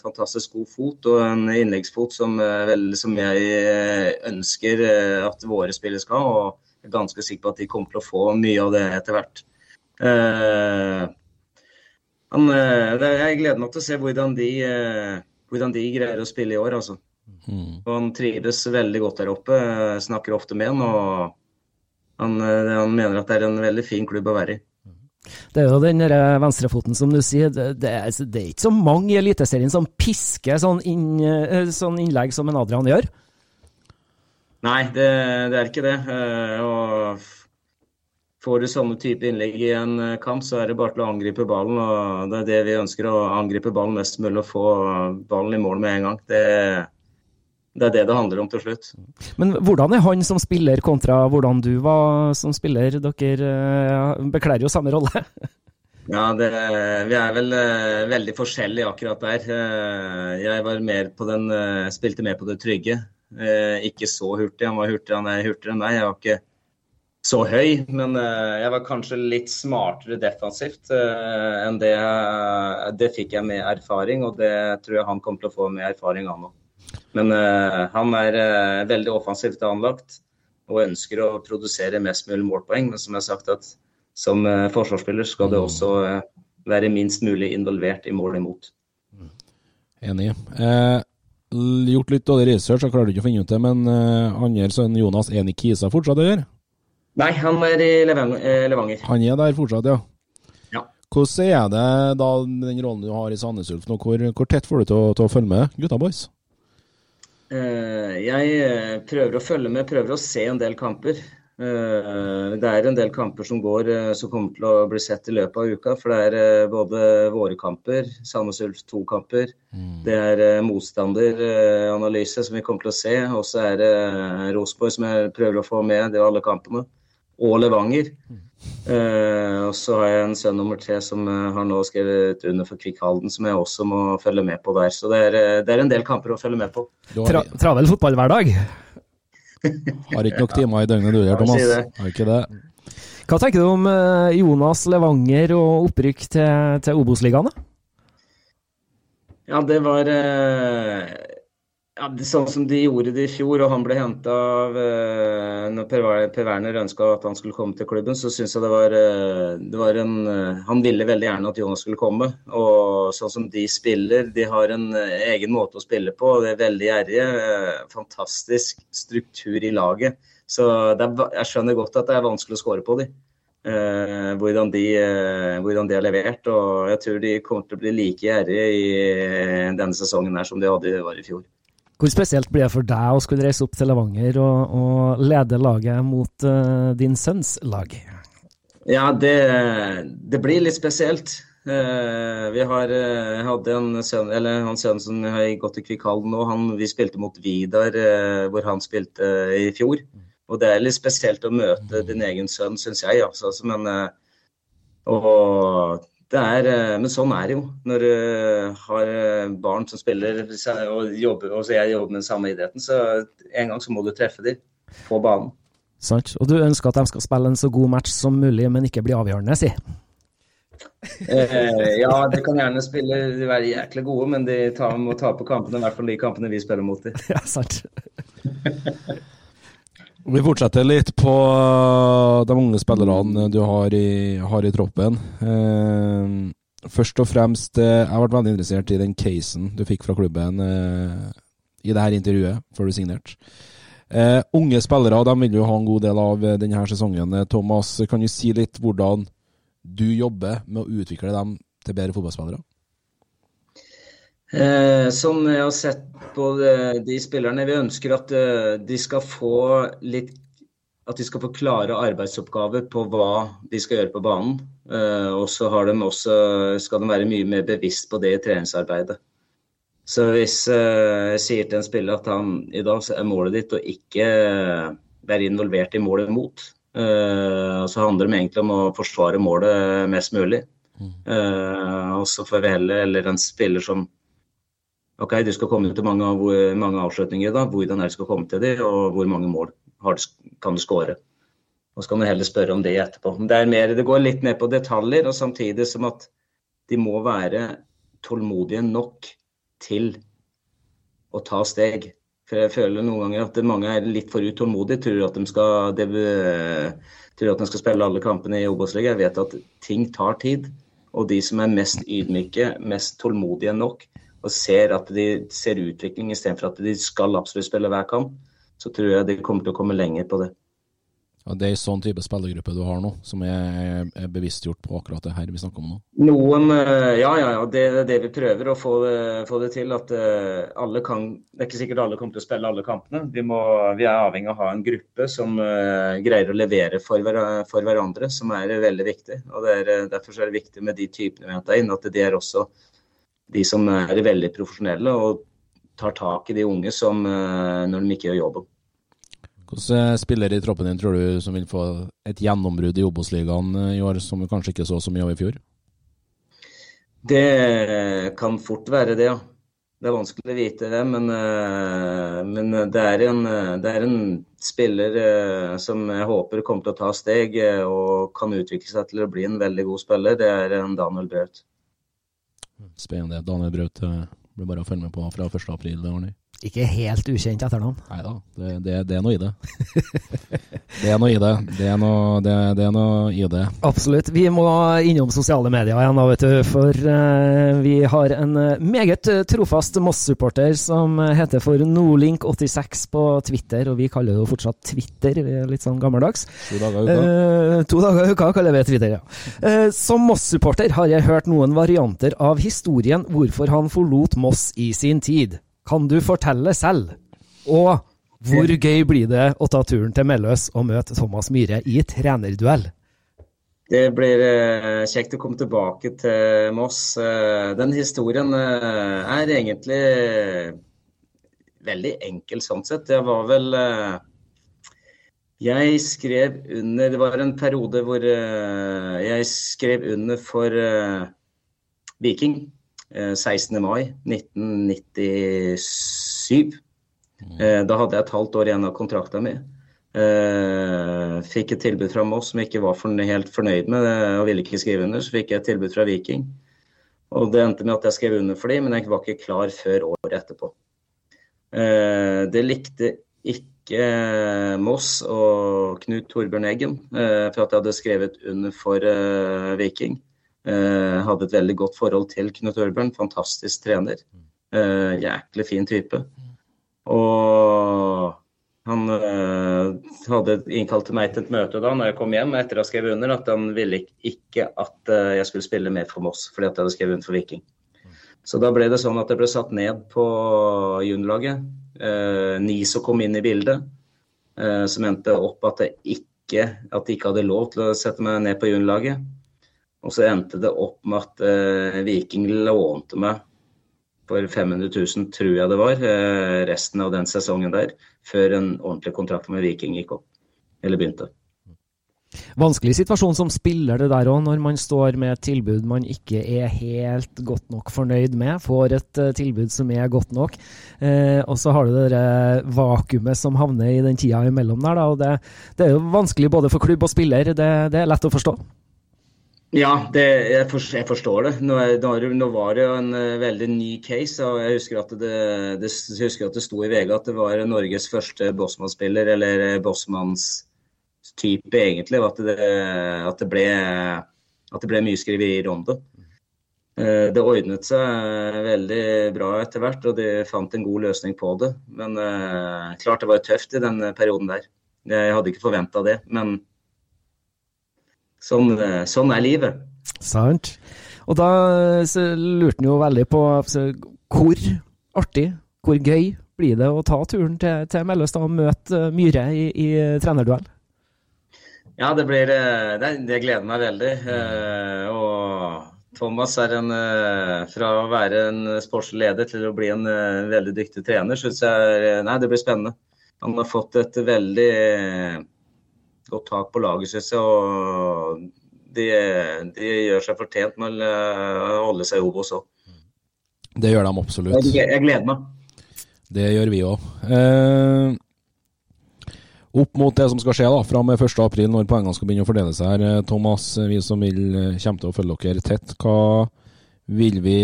Fantastisk god fot og en innleggsfot som, vel, som jeg ønsker at våre spillere skal ha. Og jeg er ganske sikker på at de kommer til å få mye av det etter hvert. Han, jeg gleder meg til å se hvordan de, hvordan de greier å spille i år. Altså. Og han trives veldig godt der oppe. Jeg Snakker ofte med han. og han, eh, han mener at det er en veldig fin klubb å være i. Det er jo den venstrefoten, som du sier. Det, er, det er ikke så mange i Eliteserien som pisker sånn, inn, eh, sånn innlegg som en Adrian gjør. Nei, det, det er ikke det. Eh, Og får du sånne type innlegg i en eh, kamp, så er det bare til å angripe ballen. og Det er det vi ønsker, å angripe ballen mest mulig og få ballen i mål med en gang. Det, det er det det handler om til slutt. Men hvordan er han som spiller kontra hvordan du var som spiller? Dere eh, bekler jo samme rolle. Ja, det, vi er vel uh, veldig forskjellige akkurat der. Uh, jeg var mer på den, uh, spilte mer på det trygge. Eh, ikke så hurtig. Han var hurtigere, han er hurtigere enn meg. Jeg var ikke så høy, men eh, jeg var kanskje litt smartere defensivt eh, enn det. Det fikk jeg med erfaring, og det tror jeg han kommer til å få med erfaring, av nå. Men eh, han er veldig offensivt anlagt og ønsker å produsere mest mulig målpoeng. Men som jeg har sagt, at som forsvarsspiller skal det også være minst mulig involvert i mål imot. Enig. Eh, gjort litt dårlig research, så klarer du ikke å finne ut det, men uh, andre sønn Jonas enig Kisa fortsatt der? Nei, han er i eh, Levanger. Han er der fortsatt, ja. Ja. Hvordan er det da, den rollen du har i Sandnes Ulf nå, hvor, hvor tett får du til å, til å følge med gutta boys? Eh, Jeg eh, prøver å følge med, prøver å se en del kamper. Det er en del kamper som går som kommer til å bli sett i løpet av uka. For det er både våre kamper, Sandnes Ulf 2-kamper, mm. det er motstanderanalyse som vi kommer til å se. Og så er det Rosenborg som jeg prøver å få med, det er alle kampene. Og Levanger. Uh, og så har jeg en sønn nummer tre som har nå skrevet under for Kvikk Halden, som jeg også må følge med på der. Så det er, det er en del kamper å følge med på. Tra travel fotballhverdag? Har ikke nok timer i døgnet du gjør, Thomas. Si Har ikke det. Hva tenker du om eh, Jonas Levanger og opprykk til, til Obos-ligaen? Ja, det var eh, ja, sånn som de gjorde det i fjor, og han ble henta av uh, Når Per, Werner ønska at han skulle komme til klubben, så syns jeg det var, uh, det var en uh, Han ville veldig gjerne at Jonas skulle komme. Og sånn som de spiller, de har en egen måte å spille på. og Det er veldig gjerrige. fantastisk struktur i laget. Så er, jeg skjønner godt at det er vanskelig å skåre på dem. hvordan, de, hvordan de har levert. Og jeg tror de kommer til å bli like gjerrige i denne sesongen her som de hadde var i fjor. Hvor spesielt blir det for deg å skulle reise opp til Levanger og, og lede laget mot uh, din sønns lag? Ja, det, det blir litt spesielt. Uh, vi har uh, hadde en sønn, eller han sønnen som har gått i Kvikkhallen nå. Han, vi spilte mot Vidar, hvor han spilte i fjor. Og det er litt spesielt å møte din egen sønn, syns jeg. Altså. Men, og er, eh, men sånn er det jo når du har eh, barn som spiller og jobber, og jeg jobber med den samme idretten. Så en gang så må du treffe dem på banen. Sant. Og du ønsker at de skal spille en så god match som mulig, men ikke bli avgjørende, si? eh, ja, de kan gjerne spille, de være jæklig gode, men de tar, må ta på kampene, i hvert fall de kampene vi spiller mot dem. Ja, sant. Vi fortsetter litt på eh, de unge spillerne du har i, har i troppen. Eh, først og fremst, eh, jeg har vært veldig interessert i den casen du fikk fra klubben eh, i dette intervjuet før du signerte. Eh, unge spillere de vil jo ha en god del av eh, denne sesongen. Thomas, kan du si litt hvordan du jobber med å utvikle dem til bedre fotballspillere? Eh, som jeg har sett på de, de, spillerne Vi ønsker at uh, de skal få litt At de skal få klare arbeidsoppgaver på hva de skal gjøre på banen. Uh, og så har de også, skal de være mye mer bevisst på det i treningsarbeidet. Så hvis jeg sier til en spiller at han i dag er målet ditt å ikke være involvert i målet mot, så handler det egentlig om å forsvare målet mest mulig. Mm. og så får vi heller eller en spiller som OK, du skal komme til mange, mange avslutninger da. Hvordan er det skal komme til det, og hvor mange mål kan du skåre? Og så kan du heller spørre om det etterpå. Det, mer, det går litt ned på detaljer, og samtidig som at de må være tålmodige nok til å ta steg. For jeg føler noen ganger at mange er litt for utålmodige. Tror at de skal, de, tror at de skal spille alle kampene i Obos-ligaen. Jeg vet at ting tar tid. Og de som er mest ydmyke, mest tålmodige nok, og ser at de ser utvikling istedenfor at de skal absolutt spille hver kamp, så tror jeg de kommer til å komme lenger på det. Ja, Det er en sånn type spillergruppe du har nå, som er, er bevisstgjort på akkurat det her vi snakker om nå? Noen, eh, ja, ja, ja. Det er det vi prøver å få det, få det til. At uh, alle kan Det er ikke sikkert alle kommer til å spille alle kampene. Vi, må, vi er avhengig av å ha en gruppe som uh, greier å levere for, for, hverandre, som er veldig viktig. og er, Derfor er det viktig med de typene vi har hentet inn, at de er også de som er veldig profesjonelle og tar tak i de unge som, eh, når de ikke gjør jobben. Hvilke spillere i troppen din tror du som vil få et gjennombrudd i Obos-ligaen eh, i år, som vi kanskje ikke så så mye av i fjor? Det kan fort være det, ja. Det er vanskelig å vite det, men, eh, men det, er en, det, er en, spiller som jeg håper kommer til å ta steg og kan utvikle seg til å bli en veldig god spiller. Det er en Daniel Braut. Spennende. Daniel Braut eh, blir bare å følge med på fra 1. april. Arne. Ikke helt ukjent etternavn. Nei da, det, det, det, er noe i det. det er noe i det. Det er noe, det, det er noe i det. Absolutt. Vi må innom sosiale medier igjen, da, vet du. For uh, vi har en uh, meget trofast Moss-supporter som heter for Nordlink86 på Twitter. Og vi kaller det jo fortsatt Twitter, er litt sånn gammeldags. To dager i uka. Uh, to dager i uka kaller vi Twitter, ja. som Moss-supporter har jeg hørt noen varianter av historien hvorfor han forlot Moss i sin tid. Kan du fortelle selv? Og Hvor gøy blir det å ta turen til Melløs og møte Thomas Myhre i trenerduell? Det blir eh, kjekt å komme tilbake til Moss. Eh, den historien eh, er egentlig veldig enkel sånn sett. Jeg var vel Jeg skrev under Det var en periode hvor jeg skrev under for Viking. 16. mai 1997. Eh, Da hadde jeg et halvt år igjen av kontrakta mi. Eh, Fikk et tilbud fra Moss som jeg ikke var helt fornøyd med eh, og ville ikke skrive under. Så fikk jeg et tilbud fra Viking. Og det endte med at jeg skrev under for dem, men jeg var ikke klar før året etterpå. Eh, Det likte ikke eh, Moss og Knut Torbjørn Eggen eh, for at jeg hadde skrevet under for eh, Viking. Eh, hadde et veldig godt forhold til Knut Ørbjørn. fantastisk trener. Eh, jæklig fin type. Og han øh, hadde innkalt til meg til et møte da når jeg kom hjem etter å ha skrevet under, at han ville ikke at jeg skulle spille mer for Moss fordi at jeg hadde skrevet under for Viking. Så da ble det sånn at jeg ble satt ned på juniorlaget. Eh, NISO kom inn i bildet, eh, som endte opp at, ikke, at de ikke hadde lov til å sette meg ned på juniorlaget. Og så endte det opp med at eh, Viking lånte meg for 500 000, tror jeg det var, eh, resten av den sesongen der, før en ordentlig kontrakt med Viking gikk opp. Eller begynte. Vanskelig situasjon som spiller det der òg, når man står med et tilbud man ikke er helt godt nok fornøyd med. Får et uh, tilbud som er godt nok, eh, og så har du det der vakuumet som havner i den tida imellom der. Da, og det, det, er jo vanskelig både for klubb og spiller, det, det er lett å forstå. Ja, det, jeg, for, jeg, forstår det. Nå, nå, var det jo en uh, veldig ny case. og Jeg husker at det, det, husker at det sto i VG at det var Norges første bossmannsspiller, eller bossmannstype egentlig. At det, at ble, at det ble mye skriverier om det. Det ordnet seg veldig bra etter hvert, og de fant en god løsning på det. Men klart det var tøft i den perioden der. Jeg hadde ikke forventa det, men sånn, sånn, er livet. Sant. Og da lurte han jo veldig på hvor artig, hvor gøy blir det å ta turen til, til Mellestad og møte Myhre i, i trenerduell? Ja, det blir Det, det gleder meg veldig. Og Thomas er en Fra å være en sportslig leder til å bli en veldig dyktig trener, syns jeg Nei, det blir spennende. Han har fått et veldig godt tak på laget, syns jeg. Og de, de, gjør seg fortjent med å holde seg i Obos òg. Det gjør de absolutt. Jeg, jeg gleder meg. Det gjør vi òg. Eh, opp mot det som skal skje da, fra med 1.4, når poengene skal begynne å fordele seg her. Thomas, vi som vil, kommer til å følge dere tett, hva vil, vi,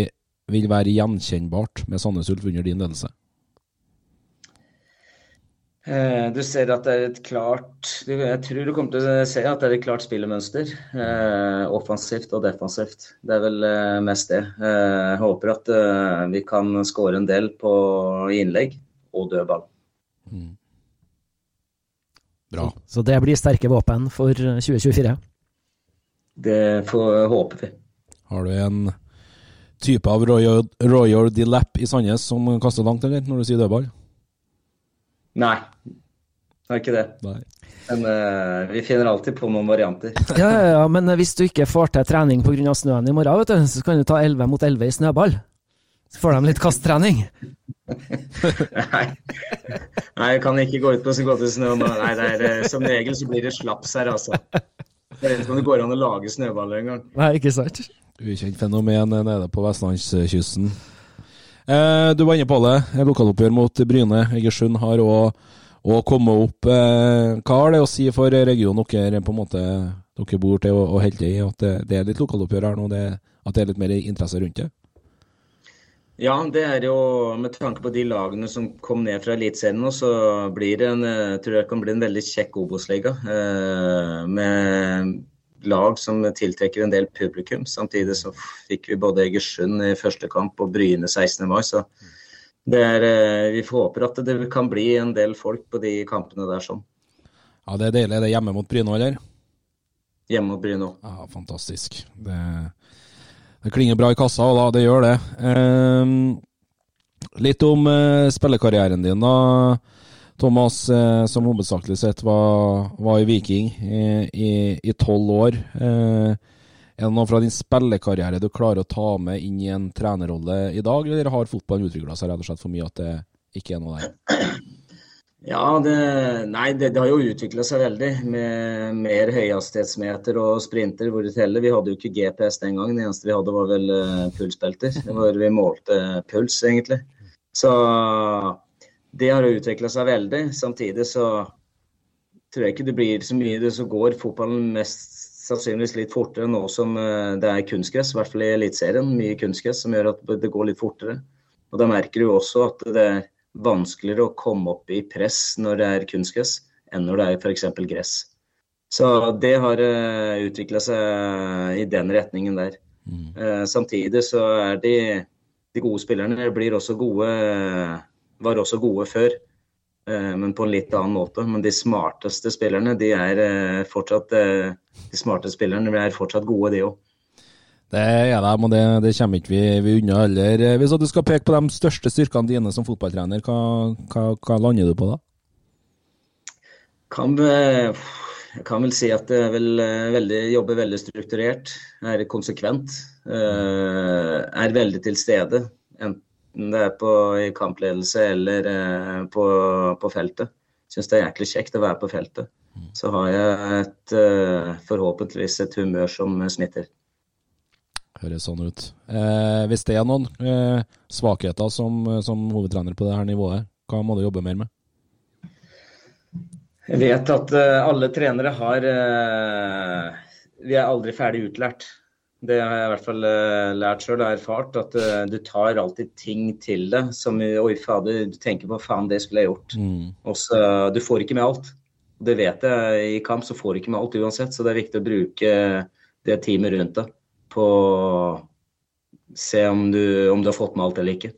vil være gjenkjennbart med Sandnes Ulf under din ledelse? Eh, du ser at det er et klart Jeg tror du kommer til å se at det er et klart spillemønster. Eh, offensivt og defensivt. Det er vel eh, mest det. Jeg håper at vi kan skåre en del på innlegg og dødball. Mm. Bra. Så det blir sterke våpen for 2024? Det får, håper vi. Har du en type av Royal, Royal Delap i Sandnes som kaster langt, eller, når du sier dødball? Nei, det er ikke det. Nei. Men uh, vi finner alltid på noen varianter. ja, ja, ja, men hvis du ikke får til trening pga. snøen i morgen, vet du, så kan du ta 11 mot 11 i snøball. Så får de litt kasttrening. Nei. Nei, jeg kan ikke gå ut på så godt i snø. Nei, det er, eh, som regel så blir det slaps her, altså. Jeg vet ikke om det går an å lage snøballer engang. Nei, ikke sant. Ukjent fenomen nede på vestlandskysten. Eh, du var inne på det. Lokaloppgjør mot Bryne. Egersund har òg kommet opp. Eh, hva har det å si for regionen dere på en måte dere bor til og, og holder i? At det, det, er litt lokaloppgjør her nå? Det, at det er litt mer interesse rundt det? Ja, det er jo med tanke på de lagene som kom ned fra Eliteserien nå, så blir det en, jeg tror jeg kan bli en veldig kjekk Obos-liga. Eh, med lag som tiltrekker en del publikum. Samtidig så fikk vi både Egersund i første kamp og Bryne 16. mai. Så er, vi håper at det kan bli en del folk på de kampene der sånn. Ja, det er deilig. Er det hjemme mot Bryne, eller? Hjemme mot Bryne òg. Ja, fantastisk. Det det klinger bra i kassa, og da, det gjør det. Eh, litt om eh, spillekarrieren din, da. Thomas, eh, som hovedsakelig sett var, var i Viking i tolv år. Eh, er det noe fra din spillekarriere du klarer å ta med inn i en trenerrolle i dag, eller har fotballen utvikla seg rett og slett for mye at det ikke er noe der? Ja, det, nei, det, det har jo utvikla seg veldig med mer høyhastighetsmeter og sprinter hvor det teller. Vi hadde jo ikke GPS den gangen, det eneste vi hadde var vel uh, pulsbelter. Det var Vi målte puls, egentlig. Så det har utvikla seg veldig. Samtidig så tror jeg ikke det blir så mye det som går fotballen mest sannsynligvis litt fortere nå som uh, det er kunstgress, i hvert fall i Eliteserien. Mye kunstgress som gjør at det går litt fortere. Og da merker du også at det er vanskeligere å komme opp i press når det er kunstgress, enn når det er f.eks. gress. Så det har uh, eh, utvikla seg i den retningen der. Mm. Uh, samtidig så er de, de gode spillerne blir også gode, var også gode før, uh, men på en litt annen måte. Men de smarteste spillerne, de er uh, fortsatt De smarte spillerne er fortsatt gode, de òg. Det er de, og det, det kommer ikke vi, vi unna heller. Hvis du skal peke på de største styrkene dine som fotballtrener, hva, hva, hva lander du på da? Kan, jeg kan vel si at jeg vil eh, veldig, jobber veldig strukturert, er konsekvent. Eh, er veldig til stede, enten det er på, i kampledelse eller eh, på, på feltet. Syns det er jæklig kjekt å være på feltet. Så har jeg et, forhåpentligvis et humør som smitter. Høres sånn ut. Eh, hvis det er noen eh, svakheter som, som, hovedtrener på dette nivået, hva må du jobbe mer med? Jeg vet at uh, alle trenere har uh, Vi er aldri ferdig utlært. Det har jeg i hvert fall uh, lært sjøl og erfart. At du tar alltid ting til deg som Oi, fader, du tenker på faen, det skulle jeg gjort. Mm. Også, du får ikke med alt. Det vet jeg. I kamp så får du ikke med alt uansett, så det er viktig å bruke det teamet rundt deg på å se om du, om du har fått med alt eller ikke.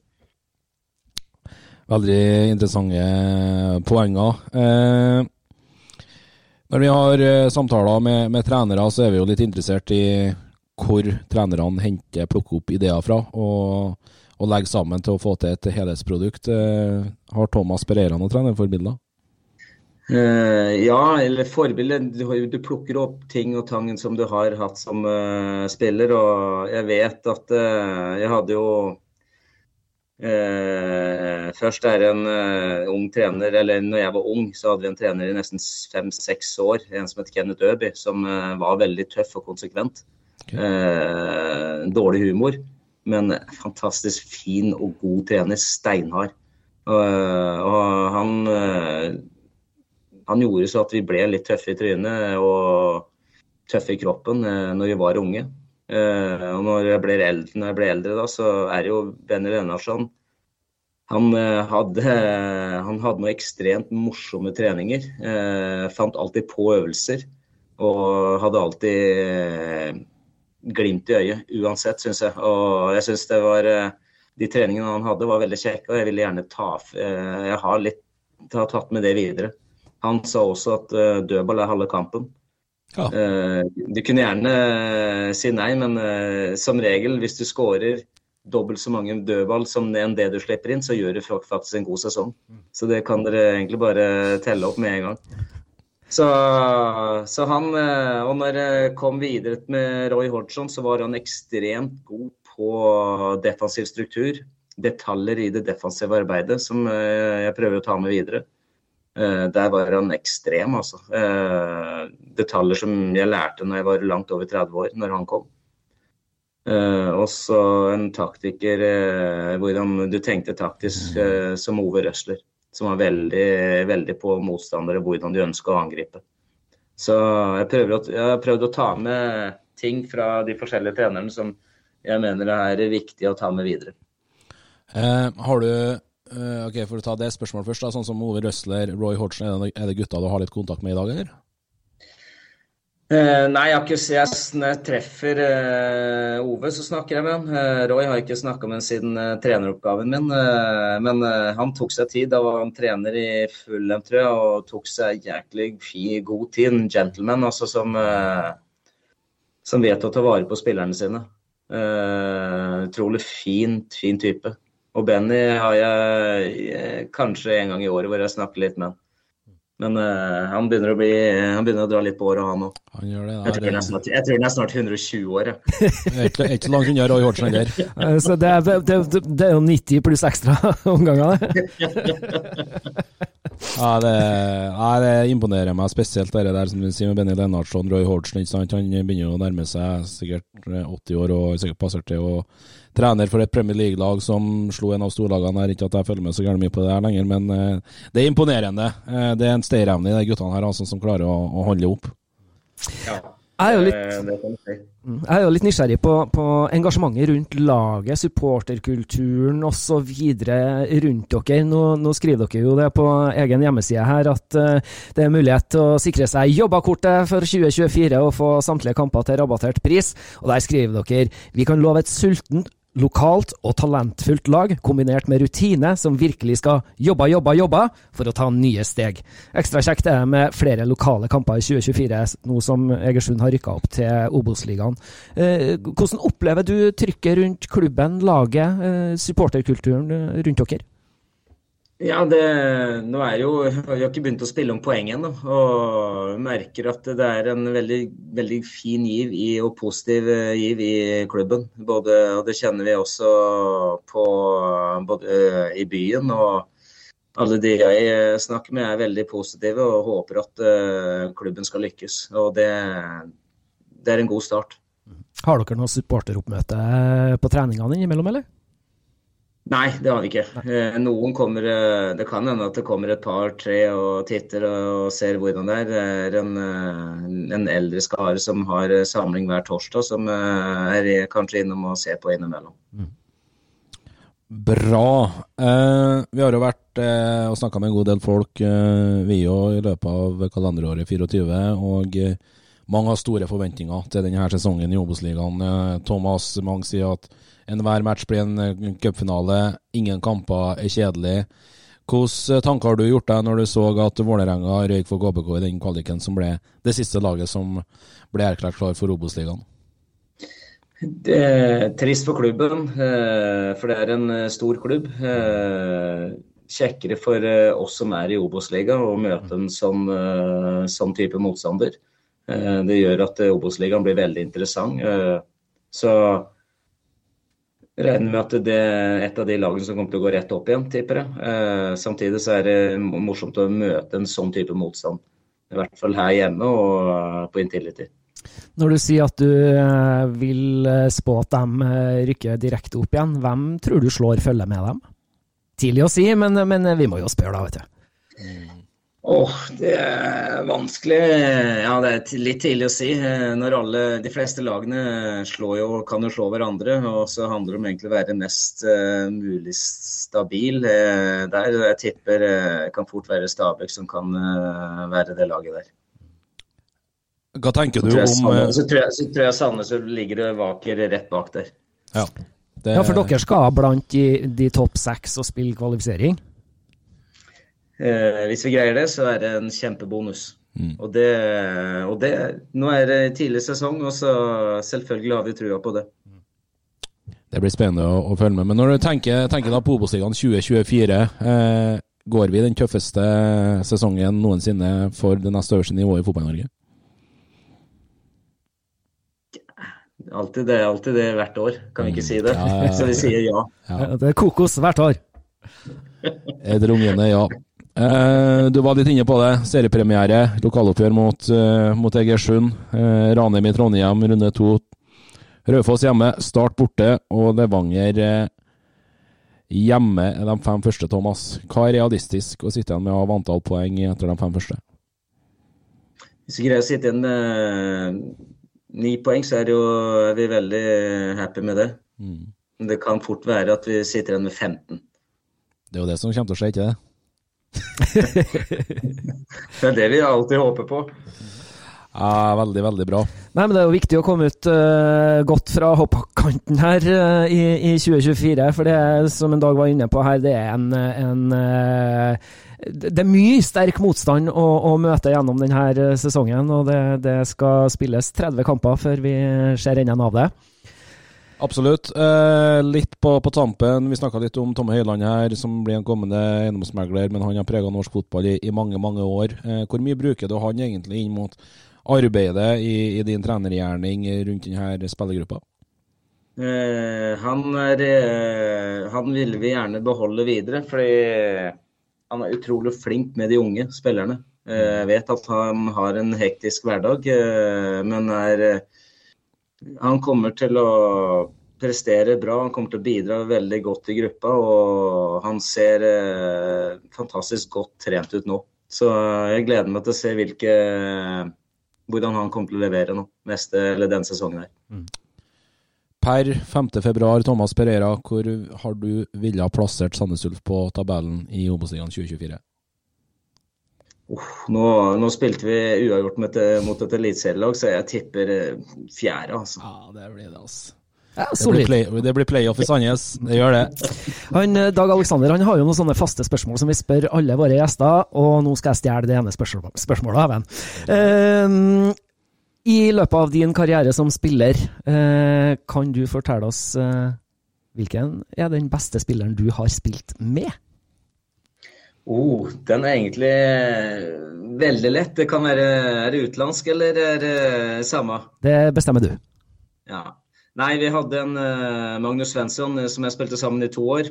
Veldig interessante poenger. Eh, når vi har eh, samtaler med, med, trenere, så er vi jo litt interessert i hvor trenerne henter, plukker opp ideer fra, og, og legger sammen til å få til et helhetsprodukt. Eh, har Thomas Pereira noen trenerforbilder? Uh, ja, eller forbilde. Du, du, plukker opp ting og tangen som du har hatt som uh, spiller. Og jeg vet at uh, jeg hadde jo Først er en ung trener, eller når jeg var ung, så hadde vi en trener i nesten fem-seks år. En som het Kenneth Øby, som var veldig tøff og konsekvent. Okay. dårlig humor, men fantastisk fin og god trener. Steinhard. og han han gjorde så at vi ble litt tøffe i trynet og tøffe i kroppen eh, når vi var unge. Eh, og når jeg ble eldre, når jeg ble eldre da, så er det jo Benny Lennartson han eh, hadde, han hadde noen ekstremt morsomme treninger. fant alltid på øvelser. Og hadde alltid glimt i øyet, uansett, syns jeg. Og jeg syns det var De treningene han hadde, var veldig kjekke, og jeg ville gjerne ta Jeg har litt har tatt med det videre. Han sa også at uh, dødball er halve kampen. Ja. Du kunne gjerne si nei, men som regel, hvis du skårer dobbelt så mange dødball som enn det du slipper inn, så gjør du faktisk en god sesong. Mm. Så det kan dere egentlig bare telle opp med en gang. Så, så han Og når jeg kom videre med Roy Hodgson, så var han ekstremt god på defensiv struktur. Detaljer i det defensive arbeidet som jeg prøver å ta med videre. Eh, der var han ekstrem, altså. Eh, detaljer som jeg lærte når jeg var langt over 30 år, når han kom. Også en taktiker hvordan du tenkte taktisk uh, som Ove Røsler. Som var veldig, veldig på motstandere, hvordan de ønska å angripe. Så jeg, å, jeg har prøvd å ta med ting fra de forskjellige trenerne som jeg mener er viktig å ta med videre. har du eh, ok, For å ta det spørsmålet først, da, sånn som Ove Røsler, Roy Hodgson, er det, er det gutta du har litt kontakt med i dag, eller? Uh, nei, jeg har ikke jeg, treffer uh, Ove, så snakker jeg med han. Uh, Roy har ikke snakka med han siden treneroppgaven min, men han tok seg tid. Da var han trener i Fullem, tror jeg, og tok seg jæklig god tid. En gentleman altså, som, som vet å ta vare på spillerne sine. utrolig fin, fin type. Og Benny har jeg eh, kanskje en gang i året hvor jeg snakker litt med han. Men uh, han, begynner å bli, han begynner å dra litt på året, han òg. Jeg, jeg tror han er snart 120 år. jeg. Er ikke, ikke så langt unna Roy Hodgson heller. Eh, Så det er, det, det, er jo 90 pluss ekstra omganger, det. Ja, det, ja, det imponerer meg spesielt det der som du sier med Benny Lennartson, Roy Hodgson. Han begynner å nærme seg sikkert eh, 80 år og er sikkert passert til å trener for et Premier League-lag som slo en av storlagene her. Ikke at jeg følger med så gærent mye på det her lenger, men eh, det er imponerende. Eh, det er en stayerevne i de guttene her altså, som klarer å, å holde opp. Ja. Jeg er jo litt, Eh, si. jeg er jo litt nysgjerrig på, på engasjementet rundt laget, supporterkulturen osv. rundt dere. Nå, nå skriver dere jo det på egen hjemmeside her, at eh, det er mulighet til å sikre seg jobbakortet for 2024 og få samtlige kamper til rabattert pris. Og der skriver dere vi kan love et sultent, lokalt og talentfullt lag, kombinert med rutine som virkelig skal jobbe, jobbe, jobbe for å ta nye steg. Ekstra kjekt er det med flere lokale kamper i 2024, nå som Egersund har rykka opp til Obos-ligaen. Eh, hvordan opplever du trykket rundt klubben, laget, eh, supporterkulturen eh, rundt dere? Ja, det, nå er jo, vi har ikke begynt å spille om poeng ennå. Og merker at det er en veldig, veldig fin giv i, og positiv eh, giv i klubben. Både, og det kjenner vi også på både eh, i byen og alle de jeg eh, snakker med er veldig positive og håper at klubben skal lykkes. Og det, det er en god start. Har dere noe supporteroppmøte på treningene innimellom, eller? Nei, det har vi ikke. Eh, Noen kommer, eh, Det kan hende at det kommer et par-tre og titter og ser hvordan det er. Det er en, eh, en eldre skare som har samling hver torsdag, som er kanskje innom og ser på innimellom. Bra. Eh, vi har jo vært eh, og snakka med en god del folk, eh, vi òg, i løpet av kalenderåret 24. Og eh, mange har store forventninger til denne sesongen i Obos-ligaen. Eh, Thomas, mange sier at enhver match blir en eh, cupfinale. Ingen kamper er kjedelig. Hvilke tanker har du gjort deg når du så at Vålerenga røyk for KBK i den kvaliken som ble det siste laget som ble erklært klar for Obos-ligaen? Det er trist for klubben, eh, for det er en stor klubb. Kjekkere for oss som er i Obos-ligaen å møte en sånn, sånn type motstander. Eh, Det gjør at eh, Obos-ligaen blir veldig interessant. Eh, Så regner med at det er et av de lagene som kommer til å gå rett opp igjen, tipper jeg. Samtidig så er det morsomt å møte en sånn type motstand. I hvert fall her hjemme og på Intility. Når du sier at du vil spå at de rykker direkte opp igjen, hvem tror du slår følge med dem? Tidlig å si, men, men vi må jo spørre, da, vet du. Åh, det er vanskelig. Ja, det er litt tidlig å si. Eh, Når alle, de fleste lagene slår jo, kan jo slå hverandre, og så handler det om egentlig å være mest uh, mulig stabil uh, der. Jeg tipper det kan fort være Stabæk som kan uh, være det laget der. Hva tenker Så du tror jeg om så tror jeg- så tror jeg Sandnes ligger og vaker rett bak der. Ja, det, Ja, for dere skal blant de, de topp seks og spille kvalifisering? Eh, hvis vi greier det, så er det en kjempebonus. Mm. Og, det, og det Nå er det tidlig sesong, og så selvfølgelig har vi trua på det. Det blir spennende å, å følge med. Men når du tenker, tenker da på Obos-ligaen 2024, eh, går vi den tøffeste sesongen noensinne for det neste øverste nivået i Fotball-Norge? Alltid det, alltid det hvert år. Kan vi ikke si det? Ja, ja, ja. Så vi sier ja. Ja. Det er kokos hvert år. Et rungende ja. Eh, du var litt inne på det. Seriepremiere, lokaloppgjør mot, eh, mot Egersund. Eh, Ranheim i Trondheim, runde to. Raufoss hjemme, Start borte, og Levanger eh, hjemme de fem første, Thomas. Hva er realistisk å sitte igjen med av antall poeng etter de fem første? Hvis vi greier å sitte igjen med ni poeng, så er, jo, er vi veldig happy med det. Mm. Det kan fort være at vi sitter igjen med 15. Det er jo det som kommer til å skje, ikke det? Det er det vi alltid håper på. Ja, veldig, veldig bra. Nei, men Det er jo viktig å komme ut uh, godt fra hoppkanten her uh, i, i 2024. For det er, som en dag var inne på her, det er en, en uh, Det er mye sterk motstand å, å møte gjennom denne sesongen. Og det, det skal spilles 30 kamper før vi ser enden av det. Absolutt. Eh, litt på, på tampen. Vi snakka litt om Tomme Høiland her, som blir en kommende eiendomsmegler, men han har prega norsk fotball i, i, mange, mange år. Eh, hvor mye bruker du han egentlig inn mot arbeidet i, i din trenergjerning rundt denne spillergruppa? Eh, han, er, eh, han vil vi gjerne beholde videre, fordi han er utrolig flink med de unge spillerne. Eh, jeg vet at han har en hektisk hverdag, eh, men er han kommer til å prestere bra, han kommer til å bidra veldig godt i gruppa. Og han ser eh, fantastisk godt trent ut nå. Så jeg gleder meg til å se hvilke, hvordan han kommer til å levere nå, neste, eller denne sesongen. her. Mm. Per 5.2, Thomas Pereira, hvor har du villet plassert Sandnes Ulf på tabellen i Obos-ligaen 2024? Uh, nå, nå, spilte vi uavgjort mot et, mot et eliteserielag, så jeg tipper eh, fjerde. Altså. Ja, det blir det, altså. Ja, det, blir play, det blir playoff i Sandnes, det gjør det. Han, eh, Dag Alexander han har jo noen sånne faste spørsmål som vi spør alle våre gjester, og nå skal jeg stjele det ene spørsmål, spørsmålet av en. Uh, I løpet av din karriere som spiller, uh, kan du fortelle oss uh, hvilken er den beste spilleren du har spilt med? Oh, den er egentlig veldig lett. Det kan være Er det utenlandsk eller er det samme? Det bestemmer du. Ja. Nei, vi hadde en uh, Magnus Svensson eh, som jeg spilte sammen i to år.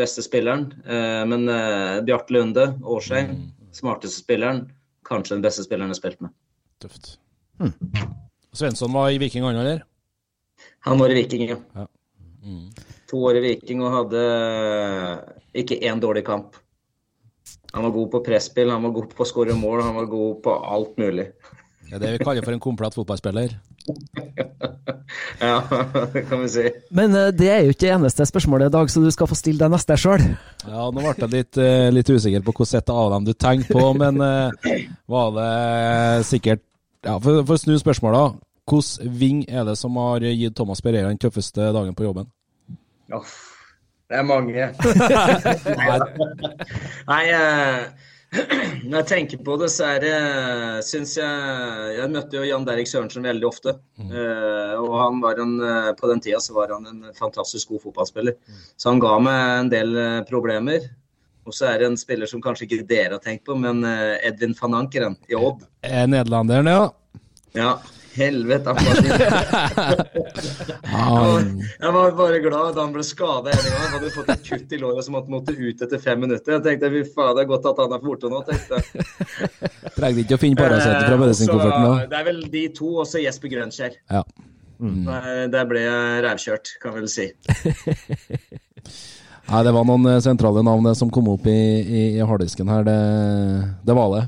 Beste spilleren. Uh, men uh, Bjarte Lunde, Årsheim, mm. smarteste spilleren. Kanskje den beste spilleren jeg har spilt med. Tøft. Mm. Svensson var i Viking, han, eller? Han var i Viking, ja. ja. Mm. To år i Viking og hadde ikke én dårlig kamp. Han var god på presspill, han var god på å skåre mål, han var god på alt mulig. Det er det vi kaller for en komplett fotballspiller. ja, det kan vi si. Men uh, det er jo ikke det eneste spørsmålet i dag, så du skal få stille deg neste sjøl. Ja, nå ble jeg litt, uh, litt usikker på hvilket av dem du tenkte på, men uh, var det sikkert Ja, for, for å snu spørsmålet, hvilken ving er det som har gitt Thomas Pereira den tøffeste dagen på jobben? Oh. Det er mange. Nei, eh, når jeg tenker på det, så er det Syns jeg Jeg møtte jo Jan Derrik Sørensen veldig ofte. Mm. Uh, og han var en, eh, på den tida så var han en fantastisk god fotballspiller. Mm. Så han ga meg en del problemer. Og så er det en spiller som kanskje ikke dere har tenkt på, men Edvin van Ankeren i Odd. Nederlanderen, ja. Ja. Helvete, han var jeg, var, bare glad da han ble skada en gang. Han hadde fått et kutt i låret som han måtte ut etter fem minutter. Jeg tenkte fy faen, det er godt at han er borte nå, tenkte jeg. Trengte ikke å finne Paracet fra medisinkofferten da. Det er vel de to, og så Jesper Grønskjær. Ja. Mm. Der ble jeg rævkjørt, kan vel si. Nei, det var noen eh, sentrale navn som kom opp i, i, i harddisken her. Det, det var det.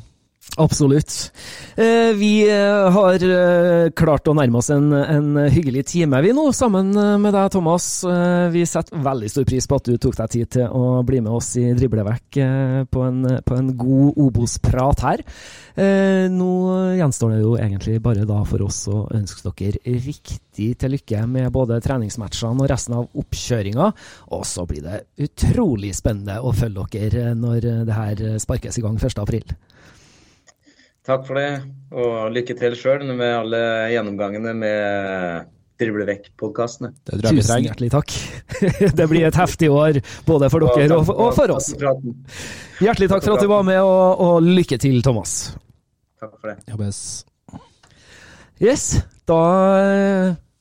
Absolutt. Eh, vi eh, har eh, klart å nærme oss en, en, hyggelig time, vi nå, sammen med deg, Thomas. Vi setter veldig stor pris på at du tok deg tid til å bli med oss i Driblevekk på på en god Obos-prat her. Nå gjenstår det jo egentlig bare da for oss å ønske dere riktig til lykke med både treningsmatchene og resten av oppkjøringa. Og så blir det utrolig spennende å følge dere når det her sparkes i gang 1.4. Takk for det, og lykke til sjøl med alle gjennomgangene med Drible vekk-podkastene. Tusen hjertelig takk. det blir et heftig år både for dere og, og for oss. Hjertelig takk for at du var med, og, og lykke til, Thomas. Takk for det. Jobbes. Yes, da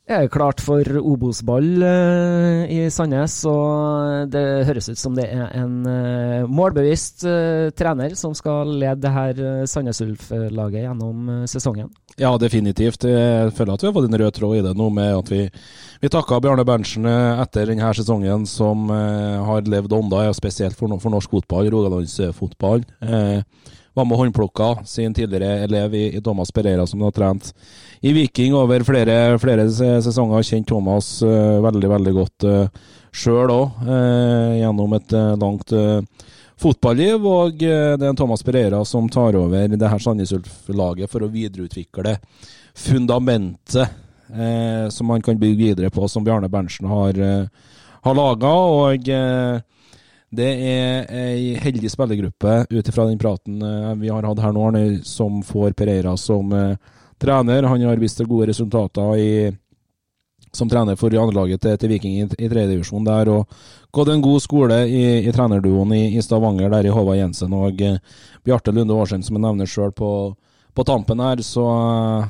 er det klart for Obos-ball uh, i Sandnes. Og det høres ut som det er en uh, målbevisst uh, trener som skal lede det her Sandnes Ulf-laget gjennom sesongen. Ja, definitivt. Jeg føler at vi har fått en rød tråd i det nå med at vi, vi takka Bjarne Berntsen etter denne sesongen, som har levd ånda, spesielt for, for norsk fotball, rogalandsfotball. Eh, var med håndplukka sin tidligere elev i, i Thomas Pereira, som har trent i Viking over flere, flere sesonger. Kjent Thomas uh, veldig, veldig godt uh, eh, sjøl òg, uh, eh, gjennom et uh, langt fotballiv. Og det er Thomas Pereira som tar over det her Sandnes Ulf-laget for å videreutvikle fundamentet som man kan bygge videre på, som Bjarne Berntsen har, har laga. Det er ei heldig spillergruppe ut ifra den praten vi har hatt her nå, som får Pereira som trener. Han har vist gode resultater i som trener for andrelaget til, til Viking i, i tredjedivisjon der. og Gått en god skole i, i trenerduoen i, i, Stavanger, der i Håvard Jensen og eh, Bjarte Lunde Årsen, som jeg nevner sjøl på, på, tampen her. Så eh,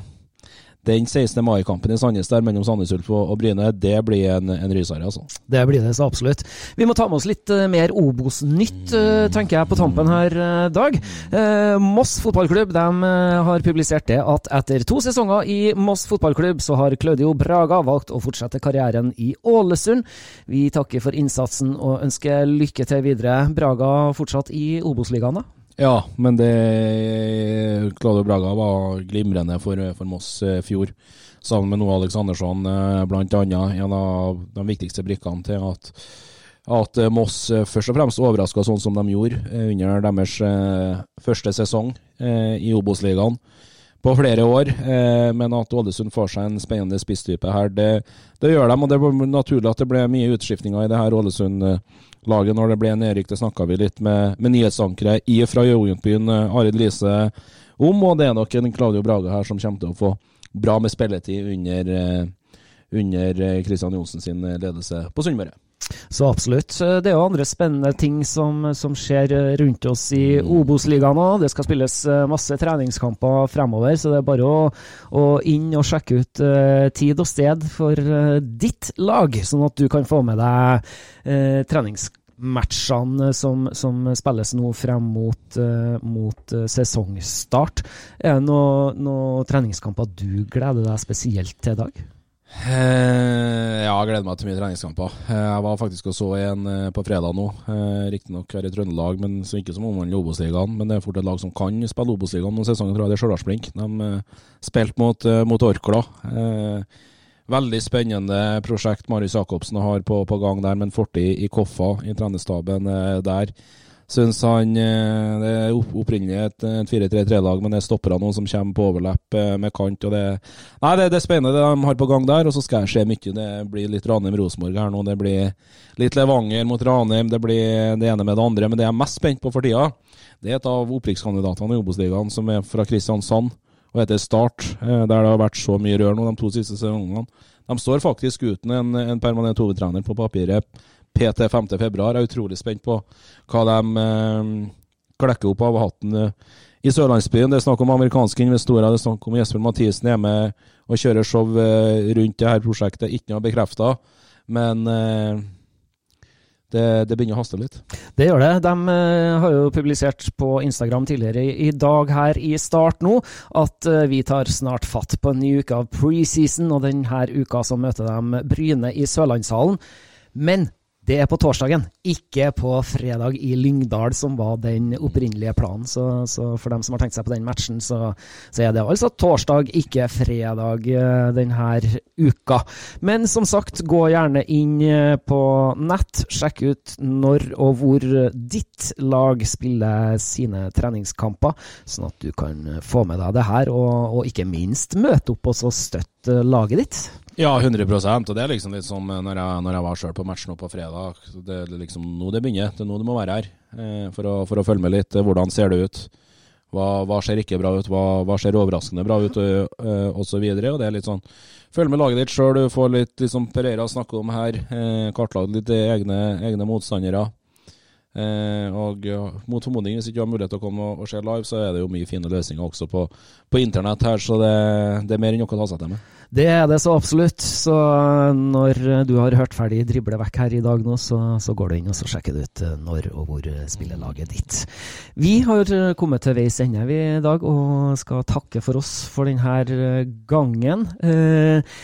den 16. mai-kampen i Sandnes der mellom Sandnes Ulf og, Bryne, det blir en, en rysere, altså. Det blir det så absolutt. Vi må ta med oss litt uh, mer Obos-nytt, uh, tenker jeg, på tampen her, uh, Dag. Moss fotballklubb de har publisert det at etter to sesonger i Moss fotballklubb, så har Claudio Braga valgt å fortsette karrieren i Ålesund. Vi takker for innsatsen og ønsker lykke til videre. Braga fortsatt i Obos-ligaen, da? Ja, men det Claudio Braga var glimrende for, for Moss i eh, fjor. Sammen med Noah Aleksandersson, eh, bl.a. en av de viktigste brikkene til at, at eh, Moss først og fremst overraska sånn som de gjorde under deres første sesong i Obos-ligaen på flere år. men at Ålesund får seg en spennende spisstype her, det, det gjør de. Og det var naturlig at det ble mye utskiftninger i det her Ålesund-laget når det ble nedrykk. Det snakka vi litt med, med nyhetsankeret fra Jøjentbyen, eh, Arild Lise, om. Og det er nok en Claudio Brage her som kommer til å få bra med spilletid under, eh, under Kristian eh, Johnsen sin ledelse på Sunnmøre. Så absolutt. Det er jo andre spennende ting som, som skjer rundt oss i mm. Obos-ligaen nå. Det skal spilles masse treningskamper fremover, så det er bare å, å inn og sjekke ut uh, tid og sted for uh, ditt lag, sånn at du kan få med deg uh, treningsmatchene som, som, spilles nå frem mot, mot sesongstart. Er det noen noe treningskamper du gleder deg spesielt til i dag? Eh, ja, jeg gleder meg til mye treningskamper. Eh, jeg var faktisk og så en eh, på fredag nå. Riktignok her i Trøndelag, men så ikke som omhandler Obos-ligaen. Men det er fort et lag som kan spille Obos-ligaen noen sesonger, tror jeg det er Stjørdalsblink. De spilte mot, mot Orkla. Veldig spennende prosjekt Marius Jacobsen har på, på gang der, med en fortid i Koffa, i trenerstaben der. Syns han eh, Det er opprinnelig et, et 4-3-3-lag, men det stopper han noen som kommer på overlepp eh, med kant. og det, nei, det, det, er spennende det de har på gang der, og så skal jeg se mye. Det blir litt Ranheim-Rosenborg her nå. Det blir litt Levanger mot Ranheim, det blir det ene med det andre. Men det jeg er mest spent på for tida, det er et av opprykkskandidatene i Obos-ligaen, som er fra Kristiansand og heter Start, eh, der det har vært så mye rør nå de to siste sesongene. De står faktisk uten en, en permanent hovedtrener på papiret PT 5.2. Jeg er utrolig spent på hva de eh, klekker opp av hatten eh, i Sørlandsbyen. Det er snakk om amerikanske investorer, det er snakk om Jesper Mathisen er med og kjører show eh, rundt det her prosjektet. Ikke noe bekrefta, men eh, det, det, begynner å haste litt. Det gjør det. De uh, har jo publisert på Instagram tidligere i, dag her i start nå at uh, vi tar snart fatt på en ny uke av preseason, og denne uka så møter de Bryne i Sørlandshallen. Men det er på torsdagen, ikke på fredag i Lyngdal, som var den opprinnelige planen. Så, så for dem som har tenkt seg på den matchen, så, så, er det altså torsdag, ikke fredag eh, denne uka. Men som sagt, gå gjerne inn eh, på nett. Sjekk ut når og hvor ditt lag spiller sine treningskamper, sånn at du kan få med deg det her, og, og ikke minst møte opp og støtte laget ditt. Ja, 100% og det er liksom litt som når jeg, når jeg var sjøl på match nå på fredag. Det er liksom nå det begynner. Det er nå du må være her eh, for, å, for, å, følge med litt. Hvordan ser det ut? Hva, hva ser ikke bra ut? Hva, hva ser overraskende bra ut? Og, uh, og så videre. Og det er litt sånn Følg med laget ditt sjøl. Du får litt liksom Pereira snakke om her. Eh, Kartlag litt egne, egne motstandere. Eh, og mot formodning, hvis ikke du har mulighet til å komme og, og se live, så er det jo mye fine løsninger også på, på internett her, så det, det er mer enn noe å ta seg til med. Det er det så absolutt. Så når du har hørt ferdig drible vekk her i dag nå, så, så går du inn og så sjekker du ut eh, når og hvor spiller laget ditt. Vi har kommet til veis ende i dag og skal takke for oss for denne gangen. Eh,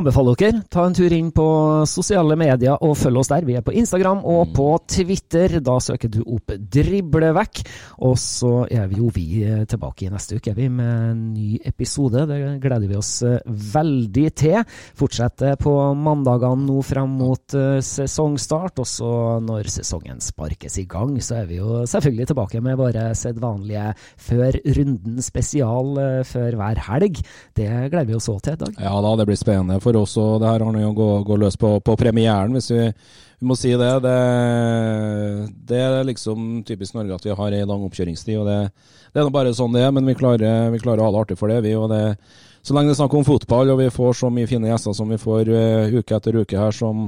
anbefaler dere, ta en tur inn på sosiale medier og følg oss der. Vi er på Instagram og på Twitter. Da søker du opp Driblevekk. Og så er vi jo vi tilbake i neste uke vi med en ny episode. Det gleder vi oss eh, veldig til. Fortsetter på mandagene nå frem mot uh, sesongstart. Og så når sesongen sparkes i gang, så er vi jo selvfølgelig tilbake med våre sedvanlige Før runden spesial før hver helg. Det gleder vi oss òg til i dag. Ja da, det blir spennende for oss. Og det her har å gå, gå, løs på, på premieren, hvis vi, vi, må si det. det. det. er liksom typisk Norge at vi har ei lang oppkjøringstid. og det, det er bare sånn det er, men vi klarer, vi klarer å ha det artig for det. vi, og det så lenge det er snakk om fotball, og vi får så mye fine gjester som vi får uh, uke etter uke her, som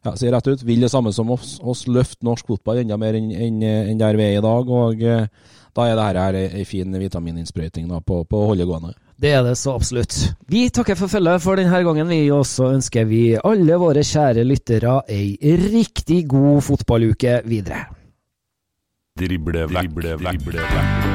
ja, sier rett ut, vil det samme som oss, oss løfte norsk fotball enda mer enn en, en der vi er i dag. og uh, Da er dette ei fin vitamininnsprøyting på å holde gående. Det er det så absolutt. Vi takker for følget for denne gangen, vi. også ønsker vi alle våre kjære lyttere ei riktig god fotballuke videre. Drible vekk, drible vekk.